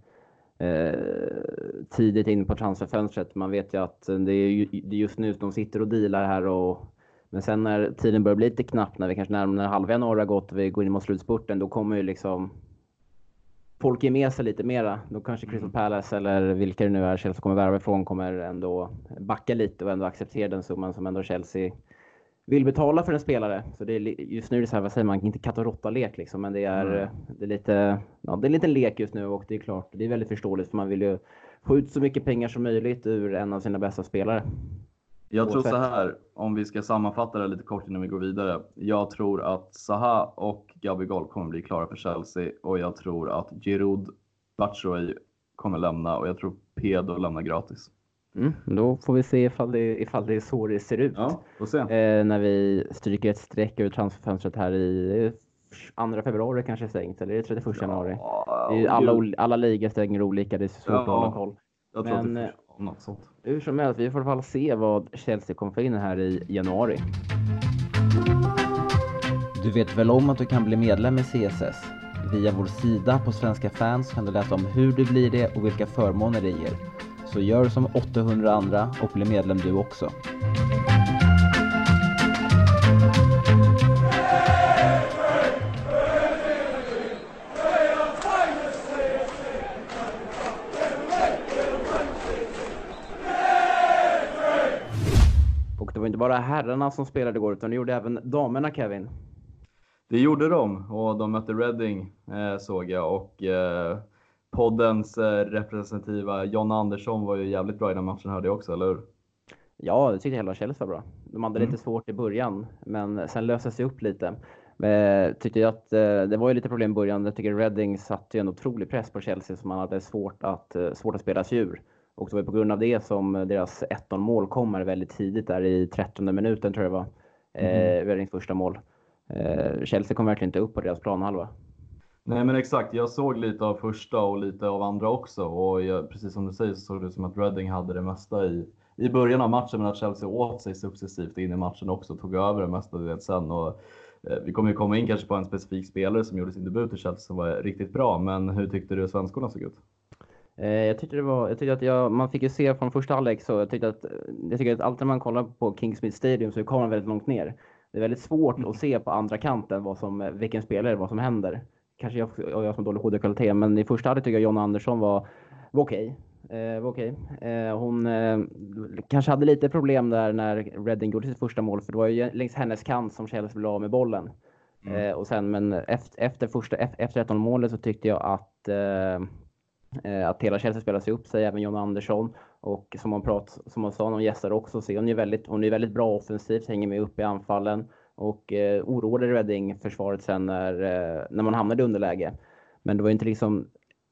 tidigt in på transferfönstret. Man vet ju att det är, just nu de sitter och dealar här och men sen när tiden börjar bli lite knapp, när vi kanske närmare halva januari har gått och vi går in mot slutspurten, då kommer ju liksom folk ge med sig lite mera. Då kanske Crystal mm. Palace eller vilka det nu är Chelsea kommer värva ifrån kommer ändå backa lite och ändå acceptera den summan som ändå Chelsea vill betala för en spelare. Så det är, just nu är det så här, vad säger man, inte katt och råtta-lek liksom, men det är, mm. det är lite, ja, det är en liten lek just nu och det är klart, det är väldigt förståeligt för man vill ju få ut så mycket pengar som möjligt ur en av sina bästa spelare. Jag tror så här, om vi ska sammanfatta det lite kort innan vi går vidare. Jag tror att Zaha och Gabigol kommer bli klara för Chelsea och jag tror att Giroud Batshuayi kommer lämna och jag tror Pedo lämnar gratis. Mm, då får vi se ifall det, ifall det är så det ser ut. Ja, får se. Eh, när vi stryker ett streck över transferfönstret här i 2 februari kanske stängt, eller är det 31 ja, januari? Det är alla, alla ligor stänger olika, det är svårt ja, att hålla koll. Jag tror Men, att det är något sånt. Hur som helst, vi får i alla fall se vad Chelsea kommer få in här i januari. Du vet väl om att du kan bli medlem i CSS? Via vår sida på Svenska fans kan du läsa om hur du blir det och vilka förmåner det ger. Så gör som 800 andra och bli medlem du också. Och det var inte bara herrarna som spelade igår utan det gjorde även damerna Kevin. Det gjorde de och de mötte Reading eh, såg jag och eh, poddens eh, representativa John Andersson var ju jävligt bra i den matchen hörde jag också, eller hur? Ja, det tyckte hela Chelsea var bra. De hade mm. lite svårt i början, men sen löste sig upp lite. Men, tyckte jag att eh, det var ju lite problem i början. Jag tycker Reading satte ju en otrolig press på Chelsea som man hade svårt att, eh, svårt att spela sig ur. Och det var på grund av det som deras 1 mål kommer väldigt tidigt där i 13 minuten tror jag det var. Mm. Eh, Readings första mål. Eh, Chelsea kom verkligen inte upp på deras planhalva. Nej men exakt, jag såg lite av första och lite av andra också och jag, precis som du säger så såg det ut som att Reading hade det mesta i, i början av matchen men att Chelsea åt sig successivt in i matchen också tog över det mesta det sen. Och, eh, vi kommer ju komma in kanske på en specifik spelare som gjorde sin debut i Chelsea som var riktigt bra, men hur tyckte du svenskorna såg ut? Eh, jag tyckte det var, jag tyckte att jag, man fick ju se från första halvlek så jag tyckte att, jag tycker att alltid när man kollar på Kingsmith Stadium så är kameran väldigt långt ner. Det är väldigt svårt att se på andra kanten vad som, vilken spelare, vad som händer kanske jag, jag som dålig HD-kvalitet, men i första halvlek tycker jag John Andersson var, var okej. Okay. Eh, okay. Eh, hon eh, kanske hade lite problem där när Redding gjorde sitt första mål, för det var ju längs hennes kant som Chelsea ville av med bollen. Mm. Eh, och sen, men efter, efter första, efter 1 målet så tyckte jag att, eh, eh, att hela Chelsea spelade sig upp sig, även John Andersson. Och som hon, prat, som hon sa, någon gästade också, så är hon, ju väldigt, hon är väldigt bra offensivt, hänger med upp i anfallen och eh, oroade Reading-försvaret sen när, eh, när man hamnade i underläge. Men det var inte liksom,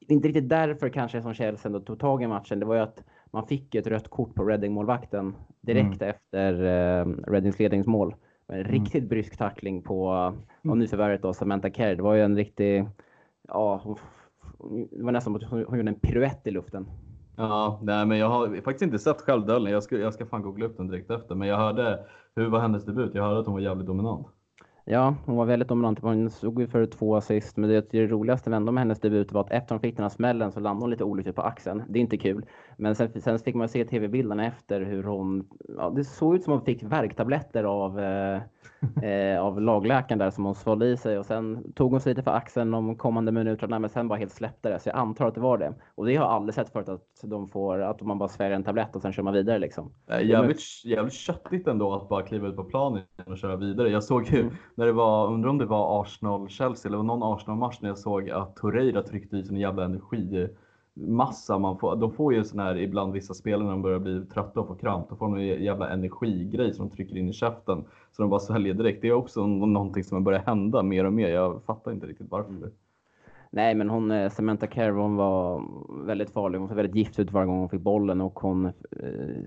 inte riktigt därför kanske som Chelsea ändå tog tag i matchen. Det var ju att man fick ett rött kort på Reading-målvakten direkt mm. efter eh, Readings ledningsmål. En mm. riktigt brysk tackling på mm. nyförvärvet då, Samantha Kerr. Det var ju en riktig, ja, det var nästan som att hon gjorde en piruett i luften. Ja, nej, men jag har faktiskt inte sett självduellen. Jag ska, jag ska fan googla upp den direkt efter. Men jag hörde, hur var hennes debut? Jag hörde att hon var jävligt dominant. Ja, hon var väldigt dominant. Hon stod ju för två assist, men det, det roligaste med hennes debut var att efter hon fick den här smällen så landade hon lite olyckligt på axeln. Det är inte kul. Men sen, sen fick man se tv-bilderna efter hur hon... Ja, det såg ut som hon fick värktabletter av, eh, eh, av lagläkaren där som hon svalde i sig och sen tog hon sig lite för axeln de kommande minuterna men sen bara helt släppte det. Så jag antar att det var det. Och det har jag aldrig sett förut att de får, att man bara sväljer en tablett och sen kör man vidare liksom. Jävligt, jävligt köttigt ändå att bara kliva ut på planen och köra vidare. Jag såg ju mm. när det var, undrar om det var Arsenal-Chelsea eller någon Arsenal-match när jag såg att Torreira tryckte i sig en jävla energi massa man får. De får ju sån här ibland vissa spelare när de börjar bli trötta och får kramp. Då får de en jävla energigrej som de trycker in i käften. Så de bara sväljer direkt. Det är också någonting som börjar hända mer och mer. Jag fattar inte riktigt varför. Mm. Nej, men hon, eh, Samantha Carron var väldigt farlig. Hon såg väldigt gift ut varje gång hon fick bollen och hon eh,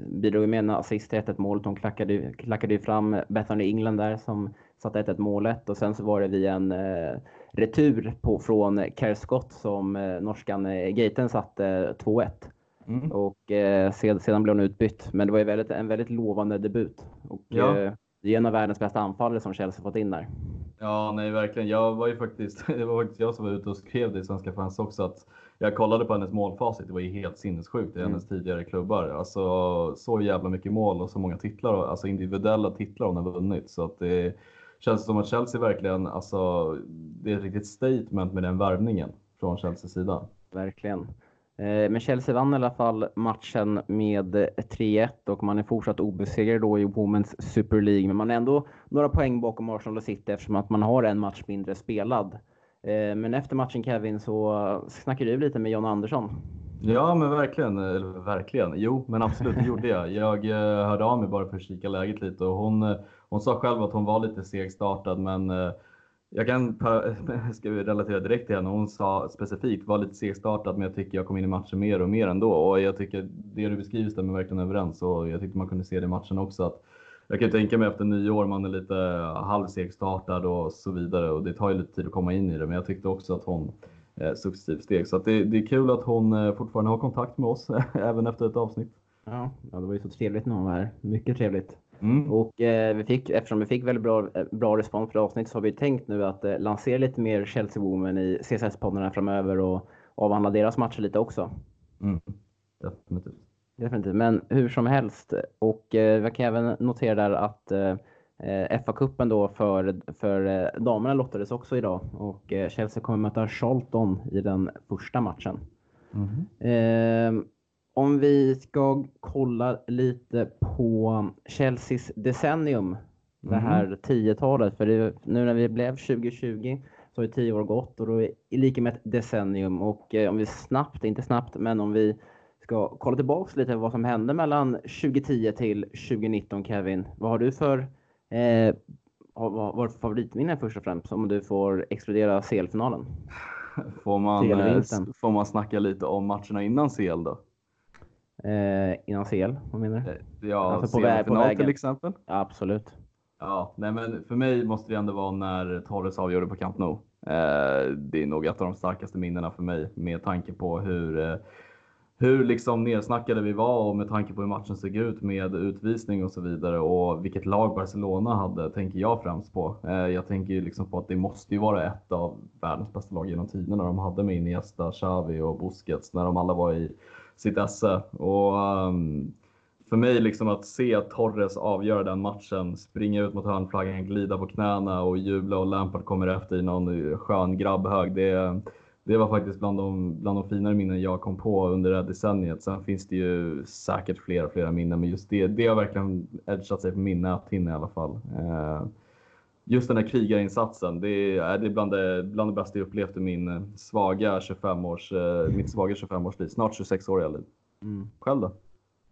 bidrog med en assist till 1-1 målet. Hon klackade, klackade fram Bethany England där som satte 1 målet och sen så var det via en eh, retur på, från Scott som eh, norskan eh, Gaten satte 2-1. Mm. Och eh, sedan, sedan blev hon utbytt. Men det var ju väldigt, en väldigt lovande debut. Och, ja. eh, det är en av världens bästa anfallare som Chelsea fått in där. Ja, nej verkligen. Jag var ju faktiskt, det var faktiskt jag som var ute och skrev det i Svenska fans också att jag kollade på hennes målfacit. Det var ju helt sinnessjukt i mm. hennes tidigare klubbar. Alltså så jävla mycket mål och så många titlar, alltså individuella titlar hon har vunnit. Så att det känns som att Chelsea verkligen, alltså det är ett riktigt statement med den värvningen från Chelseas sida. Verkligen. Eh, men Chelsea vann i alla fall matchen med 3-1 och man är fortsatt obesegrad då i Women's Super League. Men man är ändå några poäng bakom Arsenal och City eftersom att man har en match mindre spelad. Eh, men efter matchen Kevin så snackade du lite med John Andersson. Ja men verkligen, eller verkligen. Jo men absolut det gjorde jag. Jag eh, hörde av mig bara för att kika läget lite och hon, hon sa själv att hon var lite segstartad men eh, jag kan ska vi relatera direkt till henne. Hon sa specifikt var lite segstartad men jag tycker jag kom in i matchen mer och mer ändå. Och jag tycker det du beskriver stämmer verkligen överens och jag tyckte man kunde se det i matchen också. Att jag kan tänka mig efter nio år, man är lite eh, halvsegstartad och så vidare och det tar ju lite tid att komma in i det. Men jag tyckte också att hon eh, successivt steg. Så det, det, är kul att hon fortfarande har kontakt med oss även efter ett avsnitt. Ja, ja, det var ju så trevligt när hon var här. Mycket trevligt. Mm. Och eh, vi fick, eftersom vi fick väldigt bra, eh, bra respons på avsnittet så har vi tänkt nu att eh, lansera lite mer Chelsea Women i CSS-poddarna framöver och avhandla deras matcher lite också. Mm. Definitivt. Definitivt. Men hur som helst. Och eh, jag kan även notera där att eh, eh FA-cupen då för, för eh, damerna lottades också idag och eh, Chelsea kommer möta Charlton i den första matchen. Mm. Om vi ska kolla lite på Chelseas decennium, mm. det här 10-talet. För det, nu när vi blev 2020 så har ju 10 år gått och då är det lika med ett decennium. Och eh, om vi snabbt, inte snabbt, men om vi ska kolla tillbaks lite vad som hände mellan 2010 till 2019 Kevin. Vad har du för eh, vad var favoritminne först och främst om du får exkludera CL-finalen? Får man, eh, får man snacka lite om matcherna innan CL då? Eh, innan CL, vad menar du? Eh, ja, alltså på, väg, på vägen. till exempel. Ja, absolut. Ja, nej men för mig måste det ändå vara när Torres avgjorde på Camp Nou. Eh, det är nog ett av de starkaste minnena för mig med tanke på hur, eh, hur liksom nedsnackade vi var och med tanke på hur matchen såg ut med utvisning och så vidare och vilket lag Barcelona hade tänker jag främst på. Eh, jag tänker liksom på att det måste ju vara ett av världens bästa lag genom tiderna de hade med Iniesta, Xavi och Busquets när de alla var i sitt esse. Och um, för mig liksom att se Torres avgöra den matchen, springa ut mot hörnflaggan, glida på knäna och jubla och Lampard kommer efter i någon skön grabbhög. Det, det var faktiskt bland de, bland de finare minnen jag kom på under det här decenniet. Sen finns det ju säkert flera, flera minnen, men just det, det har verkligen edgat sig på min näthinna i alla fall. Eh, just den här krigarinsatsen, det är, det är bland, det, bland det bästa jag upplevt i min eh, svaga 25 års, eh, mitt svaga 25 års liv. Snart 26 år liv. Mm. Själv då?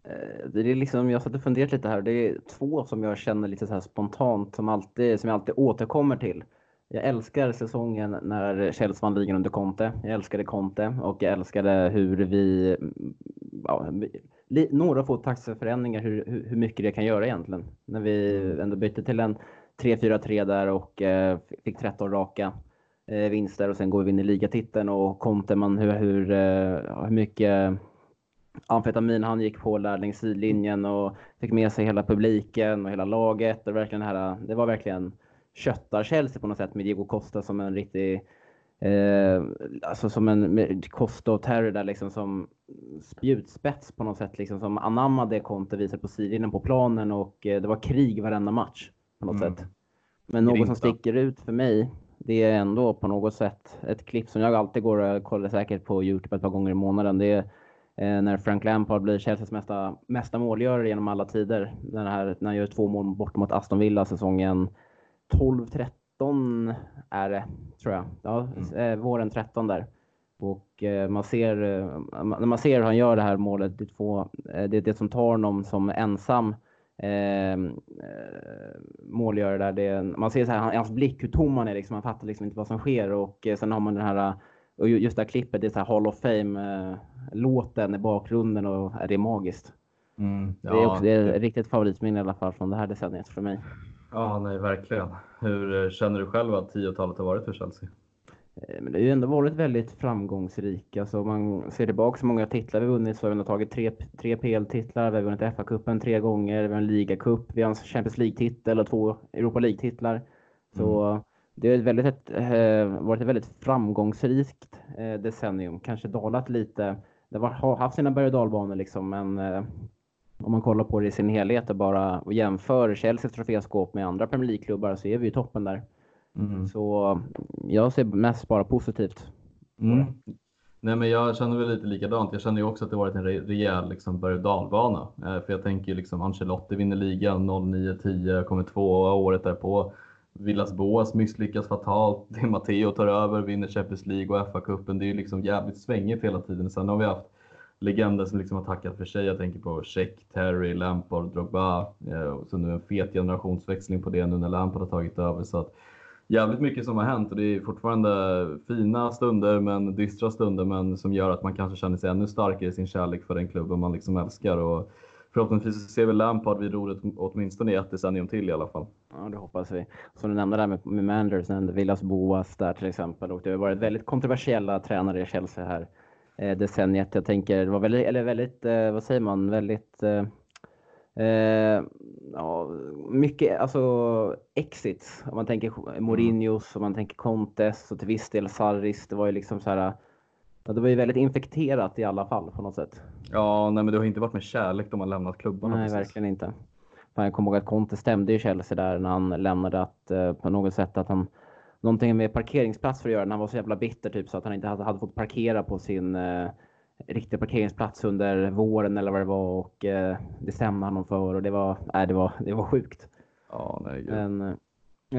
Eh, det är liksom, jag satt och funderat lite här. Det är två som jag känner lite så spontant som, alltid, som jag alltid återkommer till. Jag älskar säsongen när Chelsea vann ligan under Conte. Jag älskade Conte och jag älskade hur vi... Ja, några få taxeförändringar, hur, hur, hur mycket det kan göra egentligen. När vi ändå bytte till en 3-4-3 där och eh, fick 13 raka eh, vinster och sen går vi in i ligatiteln och Conte, man, hur, hur, eh, hur mycket amfetamin han gick på längs sidlinjen och fick med sig hela publiken och hela laget. Och verkligen här, det var verkligen köttar-Chelsea på något sätt med Diego Costa som en riktig Eh, alltså som en Costa och Terry där liksom som spjutspets på något sätt liksom som anammade Conte visade på sidlinjen på planen och eh, det var krig varenda match på något mm. sätt. Men något som sticker ut för mig det är ändå på något sätt ett klipp som jag alltid går och kollar säkert på Youtube ett par gånger i månaden. Det är eh, när Frank Lampard blir Chelseas mesta, mesta målgörare genom alla tider. Den här, när han gör två mål bort mot Aston Villa säsongen 12-13 är det, tror jag. Ja, mm. eh, våren 13 där. Och eh, man ser, när man ser hur han gör det här målet, det, två, det är det som tar honom som ensam eh, målgörare där. Det, man ser så här, hans blick, hur tom han är, liksom, han fattar liksom inte vad som sker. Och sen har man den här, och just det här klippet, det är så här Hall of Fame-låten i bakgrunden och det är magiskt. Mm, ja, det är också det är riktigt favoritminne i alla fall från det här decenniet för mig. Ja, nej, verkligen. Hur eh, känner du själv att 10-talet har varit för Chelsea? Eh, men det har ju ändå varit väldigt framgångsrika. Alltså om man ser tillbaka så många titlar vi vunnit så har vi tagit tre, tre PL-titlar, vi har vunnit FA-cupen tre gånger, vi har en ligacup, vi har en Champions League-titel och två Europa League-titlar. Så mm. det har väldigt ett, äh, varit ett väldigt framgångsrikt äh, decennium. Kanske dalat lite. Det har haft sina berg och dalbanor liksom, men om man kollar på det i sin helhet och bara och jämför Chelseas troféskåp med andra Premier League-klubbar så är vi ju toppen där. Mm. Så jag ser mest bara positivt. Mm. Nej, men jag känner väl lite likadant. Jag känner ju också att det varit en rejäl liksom, berg och dalbana. Eh, för jag tänker ju liksom Ancelotti vinner ligan 09-10, kommer tvåa året därpå. Villas Boas misslyckas fatalt. Di Matteo tar över, vinner Champions League och FA-cupen. Det är ju liksom jävligt svängigt hela tiden. Sen har vi haft legender som liksom har tackat för sig. Jag tänker på Check, Terry, Lampard, Drogba. Eh, och så nu en fet generationsväxling på det nu när Lampard har tagit över. Så att, jävligt mycket som har hänt och det är fortfarande fina stunder men dystra stunder men som gör att man kanske känner sig ännu starkare i sin kärlek för den klubben man liksom älskar. Och förhoppningsvis ser vi Lampard vid roret åtminstone i ett decennium till i alla fall. Ja, det hoppas vi. Som du nämnde där med, med Manderson, Villas Boas där till exempel och det har varit väldigt kontroversiella tränare i Chelsea här eh, decenniet. Jag tänker, det var väldigt, eller väldigt, eh, vad säger man, väldigt eh, eh ja, mycket alltså exits. Om man tänker Mourinhos, om man tänker Contes och till viss del Sarris. Det var ju liksom så här. Ja, det var ju väldigt infekterat i alla fall på något sätt. Ja, nej, men det har inte varit med kärlek de har lämnat klubbarna. Nej, precis. verkligen inte. Jag kommer ihåg att Conte stämde ju Chelsea där när han lämnade att eh, på något sätt att han någonting med parkeringsplats för att göra. När han var så jävla bitter typ så att han inte hade, hade fått parkera på sin eh, riktiga parkeringsplats under våren eller vad det var och eh, det stämde han för och det var, nej, det var, det var sjukt. Ja, nej, Men,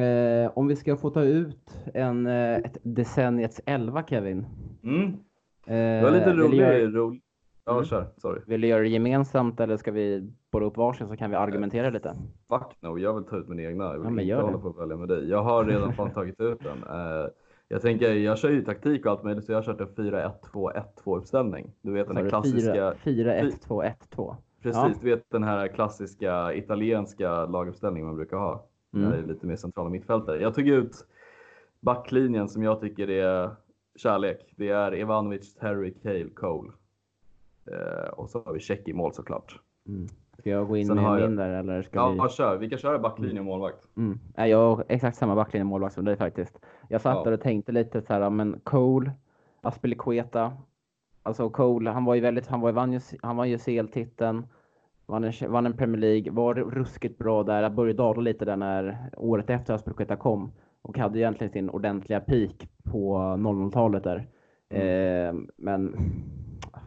eh, om vi ska få ta ut en, eh, ett decenniets elva Kevin. Mm. Det var lite rolig, rolig, Ja, mm. kör. Sorry. Vill du göra det gemensamt eller ska vi båda upp varsin så kan vi argumentera lite? Fuck no, jag vill ta ut min egna. Jag vill ja, inte hålla på att välja med dig. Jag har redan fan tagit ut den. Jag tänker, jag kör ju taktik och allt möjligt så jag har kört en 4-1-2-1-2 uppställning. Du vet den här klassiska... 4-1-2-1-2. Precis, ja. du vet den här klassiska italienska laguppställningen man brukar ha. Mm. Det är lite mer centrala mittfältare. Jag tog ut backlinjen som jag tycker är kärlek. Det är Ivanovic, Terry, Cale, Cole. Eh, och så har vi check i mål såklart. Mm. Ska jag gå in Sen med min där eller ska ja, vi? Ja, kör. Vi kan köra backlinje och målvakt. Mm. jag har exakt samma backlinje och målvakt som dig faktiskt. Jag satt ja. där och tänkte lite så här, men Cole, Aspelikueta. Alltså Cole, han var ju väldigt, han var, vann ju, han vann ju CL-titeln. Vann en, vann en Premier League, var ruskigt bra där. Jag började dala lite där när året efter Aspelikueta kom. Och hade egentligen sin ordentliga peak på 00-talet där. Mm. Eh, men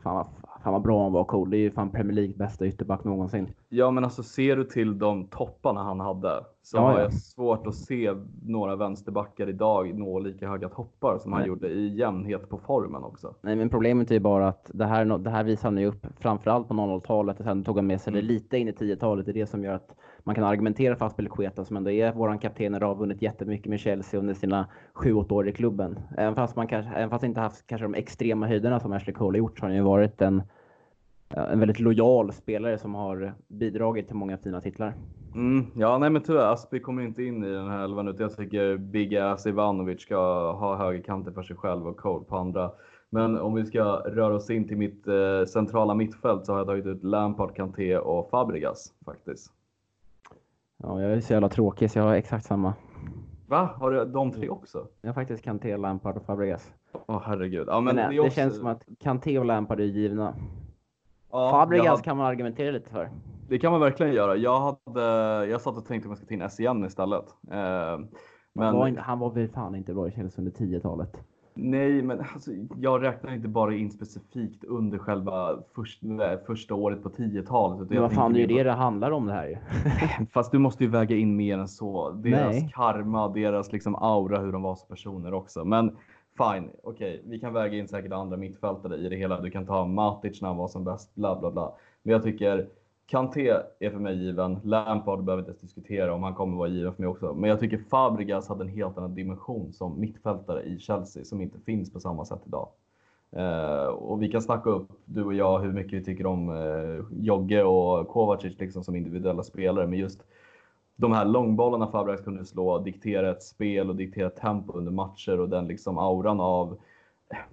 fan fan vad bra han var cool. Det är ju fan Premier League bästa ytterback någonsin. Ja, men alltså ser du till de topparna han hade så Ja, har ja. jag svårt att se några vänsterbackar idag nå lika höga toppar som han Nej. gjorde i jämnhet på formen också. Nej, men problemet är ju bara att det här, det här visar han ju upp framförallt på 00-talet och sen tog han med sig det Mm. lite in i 10-talet. Det är det som gör att man kan argumentera för Aspelekueta som ändå är våran kapten och har vunnit jättemycket med Chelsea under sina 7-8 år i klubben. Även fast man kanske, även fast inte haft kanske de extrema höjderna som Ashley Cole har gjort så har han ju varit en, en väldigt lojal spelare som har bidragit till många fina titlar. Mm, ja, nej, men tyvärr Aspi kommer inte in i den här elvan utan jag tycker Big Ass Ivanovic ska ha högerkanten för sig själv och Cole på andra. Men om vi ska röra oss in till mitt eh, centrala mittfält så har jag tagit ut Lampard, Kanté och Fabregas faktiskt. Ja, jag är så jävla tråkig så jag har exakt samma. Va? Har du de tre också? Jag har faktiskt Kanté, Lampard och Fabregas. Åh herregud. Ja, Men, men, det, är också- känns som att Kanté och Lampard är givna. Ja, Fabregas hade- kan man argumentera lite för. Det kan man verkligen göra. Jag, hade, jag satt och tänkte om jag ska ta in SCN istället. Eh, Men... men Var, inte- han var väl fan inte bra i Chelsea under 10-talet? nej, men alltså, jag räknar inte bara in specifikt under själva först, nej, första året på 10-talet. utan Men jag vad fan, det är ju det det handlar om det här ju. Fast du måste ju väga in mer än så. Deras Nej. karma, deras liksom aura, hur de var som personer också. Men fine, okej, vi kan väga in säkert andra mittfältare i det hela. Du kan ta Matic när han var som bäst, bla bla bla. Men jag tycker Kanté är för mig given. Lampard behöver inte ens diskutera om han kommer vara given för mig också. Men jag tycker Fabregas hade en helt annan dimension som mittfältare i Chelsea som inte finns på samma sätt idag. Eh, och vi kan snacka upp, du och jag, hur mycket vi tycker om eh, Jogge och Kovacic liksom som individuella spelare. Men just de här långbollarna Fabregas kunde slå, diktera ett spel och diktera tempo under matcher och den liksom auran av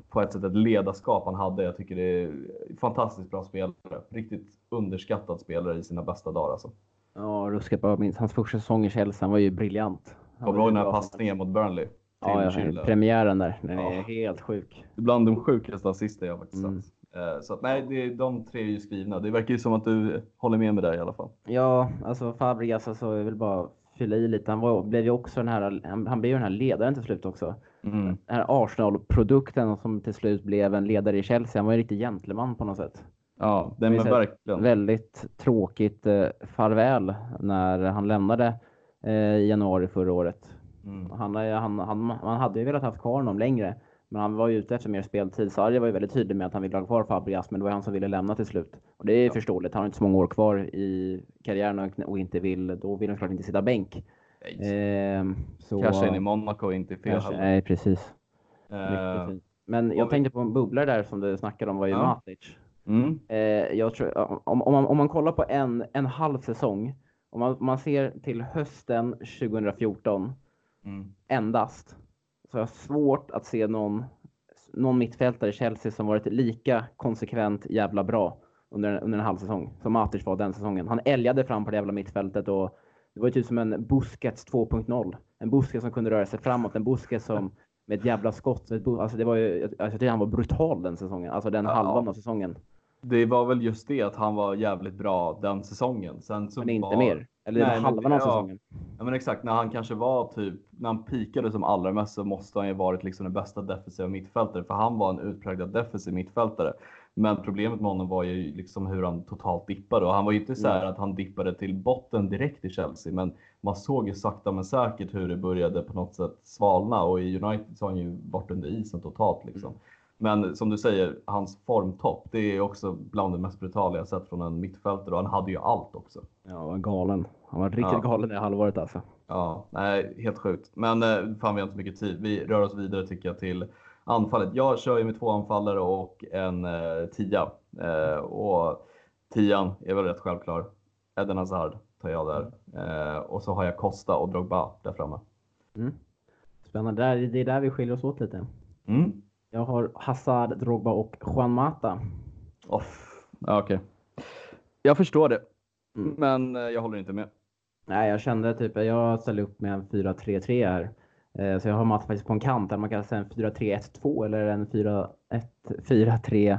på ett sätt ett ledarskap han hade. Jag tycker det är fantastiskt bra spelare. Riktigt underskattad spelare i sina bästa dagar alltså. Ja, ruskigt bra. Minst hans första säsong i Chelsea, han var ju briljant. Kommer du ihåg den här passningen mot Burnley? Ja, ja, premiären där. Den är Ja. helt sjuk. Bland de sjukaste assister jag faktiskt Mm. sett. Eh, Så att, nej, det, är- de tre är ju skrivna. Det verkar ju som att du håller med mig där i alla fall. Ja, alltså Fabregas, alltså, jag vill bara fylla i lite. Han var, blev ju också den här, han, blev ju den här ledaren till slut också. Mm. Den här Arsenal-produkten som till slut blev en ledare i Chelsea. Han var ju en riktig gentleman på något sätt. Ja, det, ser- verkligen. Väldigt tråkigt eh, farväl när han lämnade eh, i januari förra året. Mm. Han, är- han, han, man hade ju velat ha kvar honom längre. Men han var ju ute efter mer speltid. Sarri var ju väldigt tydlig med att han ville ha kvar Fabregas, men det var han som ville lämna till slut. Och det är Ja. förståeligt. Han har inte så många år kvar i karriären och, och inte vill, då vill han klart inte sitta bänk. Så, Casha in i Monaco är inte fel kanske. Nej, precis. Eh. Men jag vi- tänkte på en bubblare där som du snackade om var ju Ja. Matic. mm. Eh, jag tror, om, om, man, om man kollar på en, en halv säsong, om man, om man ser till hösten 2014 Mm. endast, så har jag svårt att se någon, någon mittfältare i Chelsea som varit lika konsekvent jävla bra under, under en halv säsong som Matic var den säsongen. Han älgade fram på det jävla mittfältet och det var ju typ som en Busquets 2.0. En Busquets som kunde röra sig framåt, en Busquets som med ett jävla skott. Alltså det var ju, alltså jag tycker han var brutal den säsongen, alltså den Ja. halvan av säsongen. Det var väl just det att han var jävligt bra den säsongen. Sen så Men inte var... mer. Eller Nej, men- halvan av ja. säsongen. Ja men exakt, när han kanske var typ, när han pikade som allra mest så måste han ju varit liksom den bästa defensiva mittfältare för han var en utpräglad defensiv mittfältare. Men problemet med honom var ju liksom hur han totalt dippade och han var ju inte så här att han dippade till botten direkt i Chelsea men man såg ju sakta men säkert hur det började på något sätt svalna och i United så har han ju varit under isen totalt liksom. Men som du säger, hans formtopp, det är också bland det mest brutala jag sett från en mittfältare och han hade ju allt också. Ja, han var galen. Han var riktigt Ja. galen det halvåret alltså. Ja, nej, helt sjukt. Men eh, fan, vi har inte mycket tid. Vi rör oss vidare tycker jag till anfallet. Jag kör ju med två anfallare och en eh, tia. Eh, och tian är väl rätt självklar. Eden Hazard tar jag där. Eh, och så har jag Costa och Drogba där framme. Mm. Spännande. Det är där vi skiljer oss åt lite. Mm. Jag har Hazard, Drogba och Juan Mata. Ja, Okej. Jag förstår det. Mm. Men eh, jag håller inte med. Nej, jag kände typ, jag ställde upp med en 4-3-3 här. Eh, Så jag har Mata faktiskt på en kant, eller man kan säga en 4-3-1-2 eller en 4-1 4-3-2-1.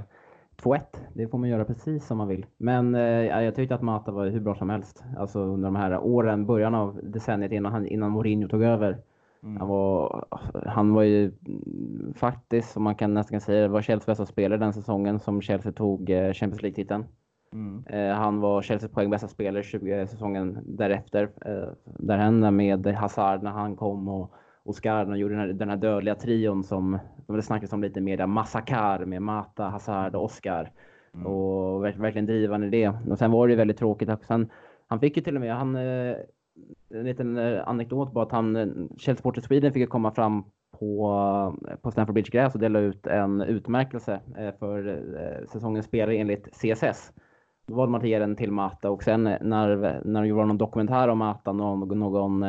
Det får man göra precis som man vill. Men eh, ja, jag tyckte att Mata var hur bra som helst. Alltså under de här åren, början av decenniet innan, han, innan Mourinho tog över. Mm. Han var, han var ju mm, faktiskt, som man kan nästan säga, var Chelseas bästa spelare den säsongen som Chelsea tog eh, Champions League-titeln. Mm. Eh, han var Chelseas poäng bästa spelare 20 säsongen därefter. Eh, där hände med Hazard när han kom och Oscar och gjorde den här, den här dödliga trion som, det snackades om lite mer, Massakar med Mata, Hazard och Oscar. Mm. Och verkligen drivande i det. Och sen var det ju väldigt tråkigt också. Han, han fick ju till och med, han, eh, en liten eh, anekdot bara att han, eh, Chelsea Sport Sweden fick komma fram på, på Stamford Bridge gräs och dela ut en utmärkelse för säsongens spelare enligt CSS. Då valde man att ge den till Mata och sen när, när det gjorde någon dokumentär om Mata någon, någon,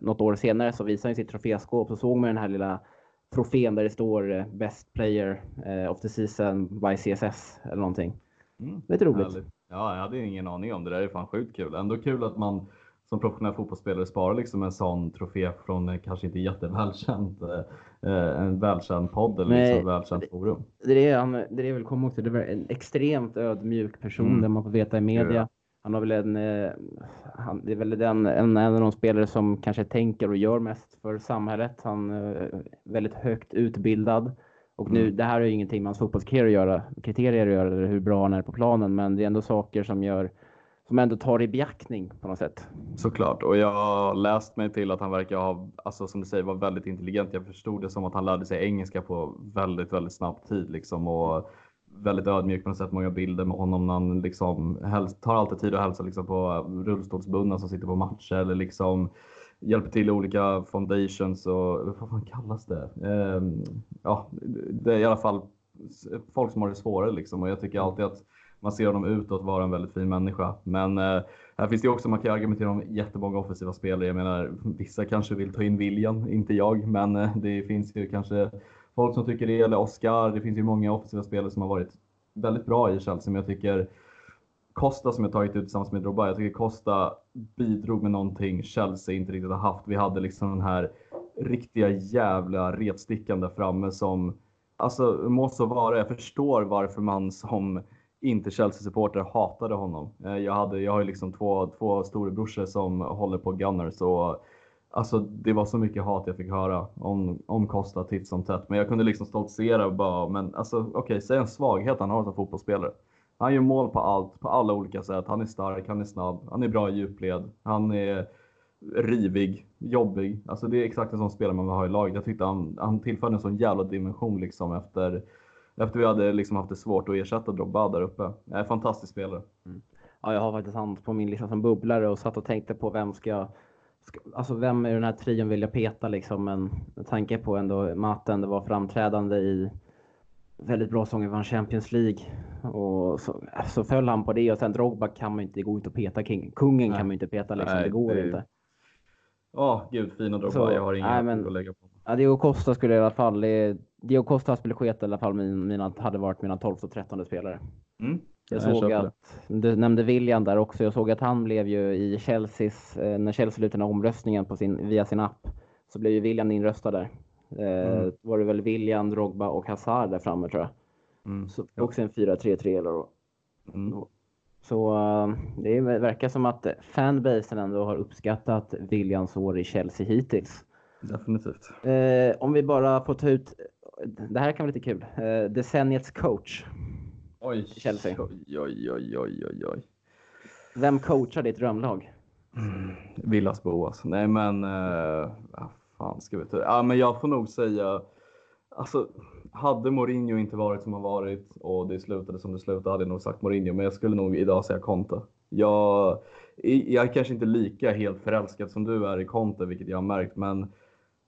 något år senare så visade han sitt troféskåp så såg man den här lilla trofén där det står Best Player of the Season by CSS eller någonting. Mm, Lite roligt. Härligt. Ja, jag hade ingen aning om det. Det är fan sjukt kul. Ändå kul att man som professionell fotbollsspelare sparar liksom en sån trofé från eh, kanske inte jättevälkänt, eh, eh, en välkänd podd eller Nej, liksom välkänt forum. Det är, han, det är väl kom också, det var en extremt ödmjuk person mm. där man får veta i media. Han har väl en, han, det är väl den, en, en av de spelare som kanske tänker och gör mest för samhället. Han är väldigt högt utbildad. Och nu, mm. det här har ju ingenting med hans fotbollskriterier att göra, kriterier att göra, eller hur bra han är på planen, men det är ändå saker som gör som ändå tar i beaktning på något sätt. Såklart, och jag har läst mig till att han verkar ha, alltså som du säger, var väldigt intelligent. Jag förstod det som att han lärde sig engelska på väldigt, väldigt snabb tid liksom och väldigt ödmjuk på något sätt. Många bilder med honom när han liksom tar alltid tid att hälsa liksom på rullstolsbundna som sitter på matcher eller liksom hjälper till i olika foundations och vad fan kallas det? Eh, ja, det är i alla fall folk som har det svårare liksom och jag tycker alltid att man ser honom utåt vara en väldigt fin människa. Men eh, här finns det också, man kan argumentera om jättemånga offensiva spelare. Jag menar, vissa kanske vill ta in William, inte jag, men eh, det finns ju kanske folk som tycker det, eller Oscar. Det finns ju många offensiva spelare som har varit väldigt bra i Chelsea, men jag tycker Costa som jag tagit ut tillsammans med Drogba, jag tycker Costa bidrog med någonting Chelsea inte riktigt har haft. Vi hade liksom den här riktiga jävla retstickan där framme som, alltså må så vara, jag förstår varför man som inte Chelsea-supporter hatade honom. Eh, jag, hade, jag har ju liksom två, två storebrorsor som håller på Gunners och alltså det var så mycket hat jag fick höra om, om Costa titt som tätt. Men jag kunde liksom stoltsera och bara, men alltså okej, okay, säg en svaghet han har som fotbollsspelare. Han gör mål på allt, på alla olika sätt. Han är stark, han är snabb, han är bra i djupled, han är rivig, jobbig. Alltså det är exakt en sån spelare man vill ha i laget. Jag tyckte han, han tillförde en sån jävla dimension liksom efter, efter vi hade liksom haft det svårt att ersätta Drogba där uppe. En fantastisk spelare. Mm. Ja, jag har faktiskt han på min lista som bubblare och satt och tänkte på vem ska jag Alltså vem i den här trion vill jag peta liksom? Men med tanke på ändå Matten, det var framträdande i väldigt bra säsong, vann Champions League. Och så, så föll han på det och sen Drogba kan man inte, det går inte att peta. King. Kungen nej. kan man inte peta liksom, nej, det går det... inte. Ja, oh, gud fina Drogba. Så, jag har inga att lägga på. Ja, Diego Costa skulle i alla fall, Diego Costa skulle i alla fall min, mina, hade varit mina 12 och 13 spelare. Mm. Jag, jag såg att, du nämnde William där också, jag såg att han blev ju i Chelseas, eh, när Chelsea slutade den omröstningen på sin, via sin app, så blev ju William inröstad där. Eh, mm. var det väl William, Drogba och Hazard där framme tror jag. Mm. Så, också en 4-3-3 då. Mm. Så uh, det verkar som att fanbasen ändå har uppskattat Williams år i Chelsea hittills. Definitivt. Uh, om vi bara får ta ut, det här kan vara lite kul, uh, decenniets coach. Oj, Chelsea. Oj, oj, oj, oj, oj. Vem coachar ditt drömlag? Mm, Villas Boas. Nej men, uh, fan ska vi ta? Ja, men jag får nog säga, alltså hade Mourinho inte varit som han varit och det slutade som det slutade hade jag nog sagt Mourinho, men jag skulle nog idag säga Conte. Jag, jag är kanske inte lika helt förälskad som du är i Conte, vilket jag har märkt, men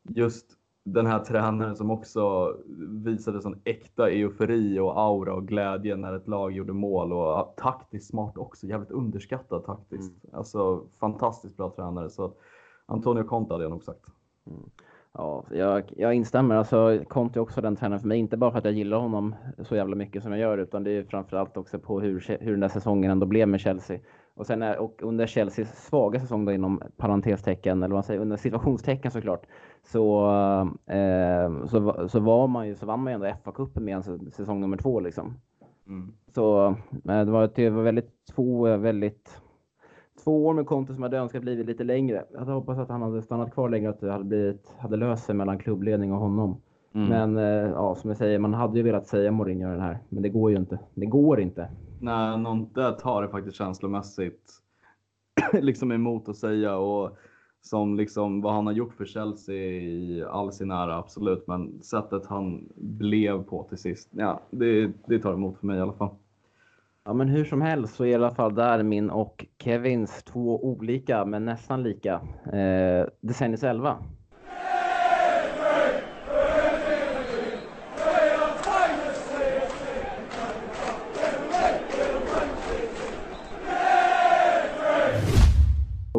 just den här tränaren som också visade sån äkta eufori och aura och glädje när ett lag gjorde mål och taktiskt smart också, jävligt underskattad taktiskt. Mm. Alltså fantastiskt bra tränare. Så Antonio Conte hade jag nog sagt. Mm. Ja, jag, jag instämmer. Alltså, Conte är också den tränaren för mig. Inte bara för att jag gillar honom så jävla mycket som jag gör, utan det är framförallt också på hur, hur den där säsongen ändå blev med Chelsea. Och sen är, och under Chelseas svaga säsong då inom parentestecken, eller vad man säger, under situationstecken såklart, så, eh, så, så, var man ju, så vann man ju ändå FA-cupen med en säsong nummer två liksom. Mm. Så eh, det, var, det var väldigt två väldigt två år med Conte som hade önskat blivit lite längre. Jag hade hoppats att han hade stannat kvar längre, att det hade, blivit, hade löst sig mellan klubbledning och honom. Mm. Men eh, ja, som jag säger, man hade ju velat säga Mourinho den här, men det går ju inte. Det går inte. Nej, någon, där tar det faktiskt känslomässigt liksom emot att säga och som liksom vad han har gjort för Chelsea i all sin ära, absolut. Men sättet han blev på till sist, ja, det, det tar emot för mig i alla fall. Ja, men hur som helst så är i alla fall där min och Kevins två olika, men nästan lika, eh, Decennies 11.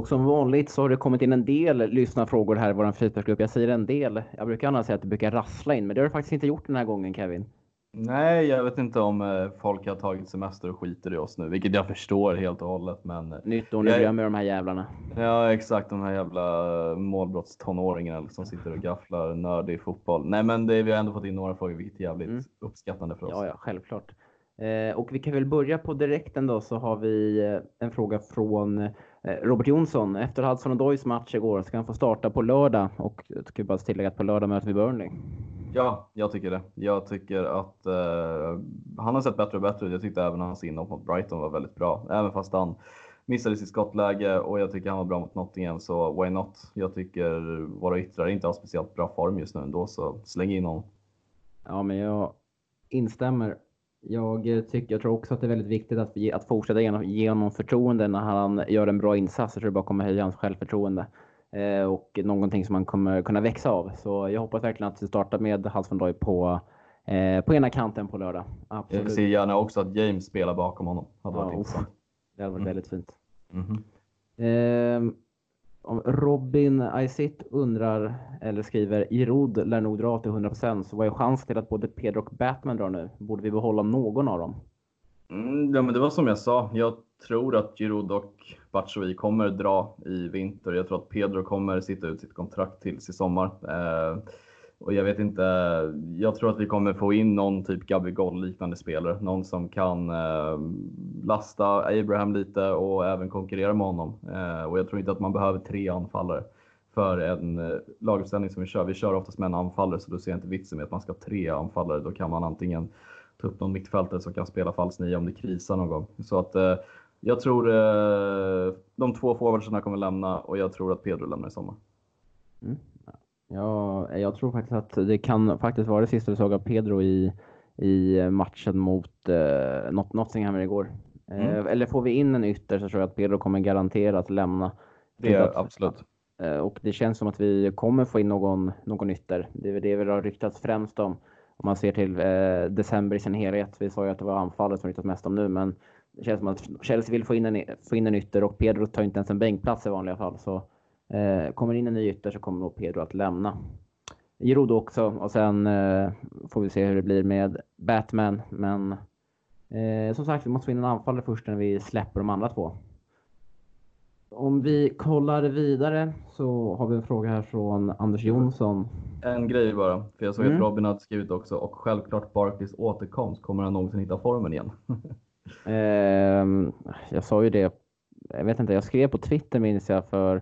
Och som vanligt så har det kommit in en del lyssnarfrågor här i vår Facebookgrupp. Jag säger en del. Jag brukar annars säga att det brukar rassla in, men det har det faktiskt inte gjort den här gången Kevin. Nej, jag vet inte om eh, folk har tagit semester och skiter i oss nu, vilket jag förstår helt och hållet. Men eh, Nytt år, nu jag- glömmer de här jävlarna. ja, exakt de här jävla eh, målbrottstonåringarna som sitter och gafflar nördig fotboll. Nej, men det, vi har ändå fått in några frågor, vilket är jävligt Mm. uppskattande för oss. Ja, ja, självklart. Eh, och vi kan väl börja på direkten då så har vi en fråga från Robert Jonsson. Efter Hudson och Doys match igår ska han få starta på lördag och jag ska bara tillägga att på lördag möter vi Burnley. Ja, jag tycker det. Jag tycker att eh, han har sett bättre och bättre ut. Jag tyckte även hans inhopp mot Brighton var väldigt bra, även fast han missade sitt skottläge och jag tycker han var bra mot Nottingham, så why not? Jag tycker våra yttrar inte har speciellt bra form just nu ändå, så släng in honom. Ja, men jag instämmer. Jag eh, tycker, jag tror också att det är väldigt viktigt att, att fortsätta ge, honom- förtroende när han gör en bra insats. Jag tror det bara kommer höja hans självförtroende. Eh, och någonting som han kommer kunna växa av. Så jag hoppas verkligen att vi startar med Hals von Doy på, eh, på ena kanten på lördag. Jag Absolut. ser gärna också att James spelar bakom honom. Hade varit Ja, intressant. Det hade varit Mm. väldigt fint. Mhm. Ehm, om Robin Aisit undrar, eller skriver, Irod lär nog dra till 100% så vad är chansen till att både Pedro och Batman drar nu? Borde vi behålla någon av dem? Mm, ja, men det var som jag sa. Jag tror att Giroud och Batshuayi kommer dra i vinter. Jag tror att Pedro kommer sitta ut sitt kontrakt tills i sommar. Eh, och jag vet inte. Jag tror att vi kommer få in någon typ Gabigol liknande spelare. Någon som kan eh, lasta Abraham lite och även konkurrera med honom. Eh, och jag tror inte att man behöver tre anfallare för en eh, laguppställning som vi kör. Vi kör oftast med en anfallare så då ser jag inte vitsen med att man ska ha tre anfallare. Då kan man antingen ta upp någon mittfältare som kan spela falsk nia om det krisar någon gång. Så att eh, jag tror eh, de två forwardsarna kommer lämna och jag tror att Pedro lämnar i sommar. Mm. Ja, jag tror faktiskt att det kan faktiskt vara det sista vi såg av Pedro i, i matchen mot eh, Not- Nottingham igår. Eh, Mm. Eller får vi in en ytter så tror jag att Pedro kommer garanterat lämna. Det är att- absolut. Eh, Och det känns som att vi kommer få in någon, någon ytter. Det är det vi har ryktats främst om. Om man ser till eh, december i sin helhet. Vi sa ju att det var anfallet som ryktats mest om nu, men det känns som att Chelsea vill få in en, få in en ytter och Pedro tar inte ens en bänkplats i vanliga fall. Så eh, kommer in en ny ytter så kommer nog Pedro att lämna. Giroud också och sen eh, får vi se hur det blir med Batman. Men eh, som sagt, vi måste få in en anfallare först när vi släpper de andra två. Om vi kollar vidare så har vi en fråga här från Anders Jonsson. En grej bara, för jag såg Mm. att Robin hade skrivit också och självklart Barklys återkomst. Kommer han någonsin hitta formen igen? Ehm, jag sa ju det, jag vet inte, jag skrev på Twitter minns jag för eh,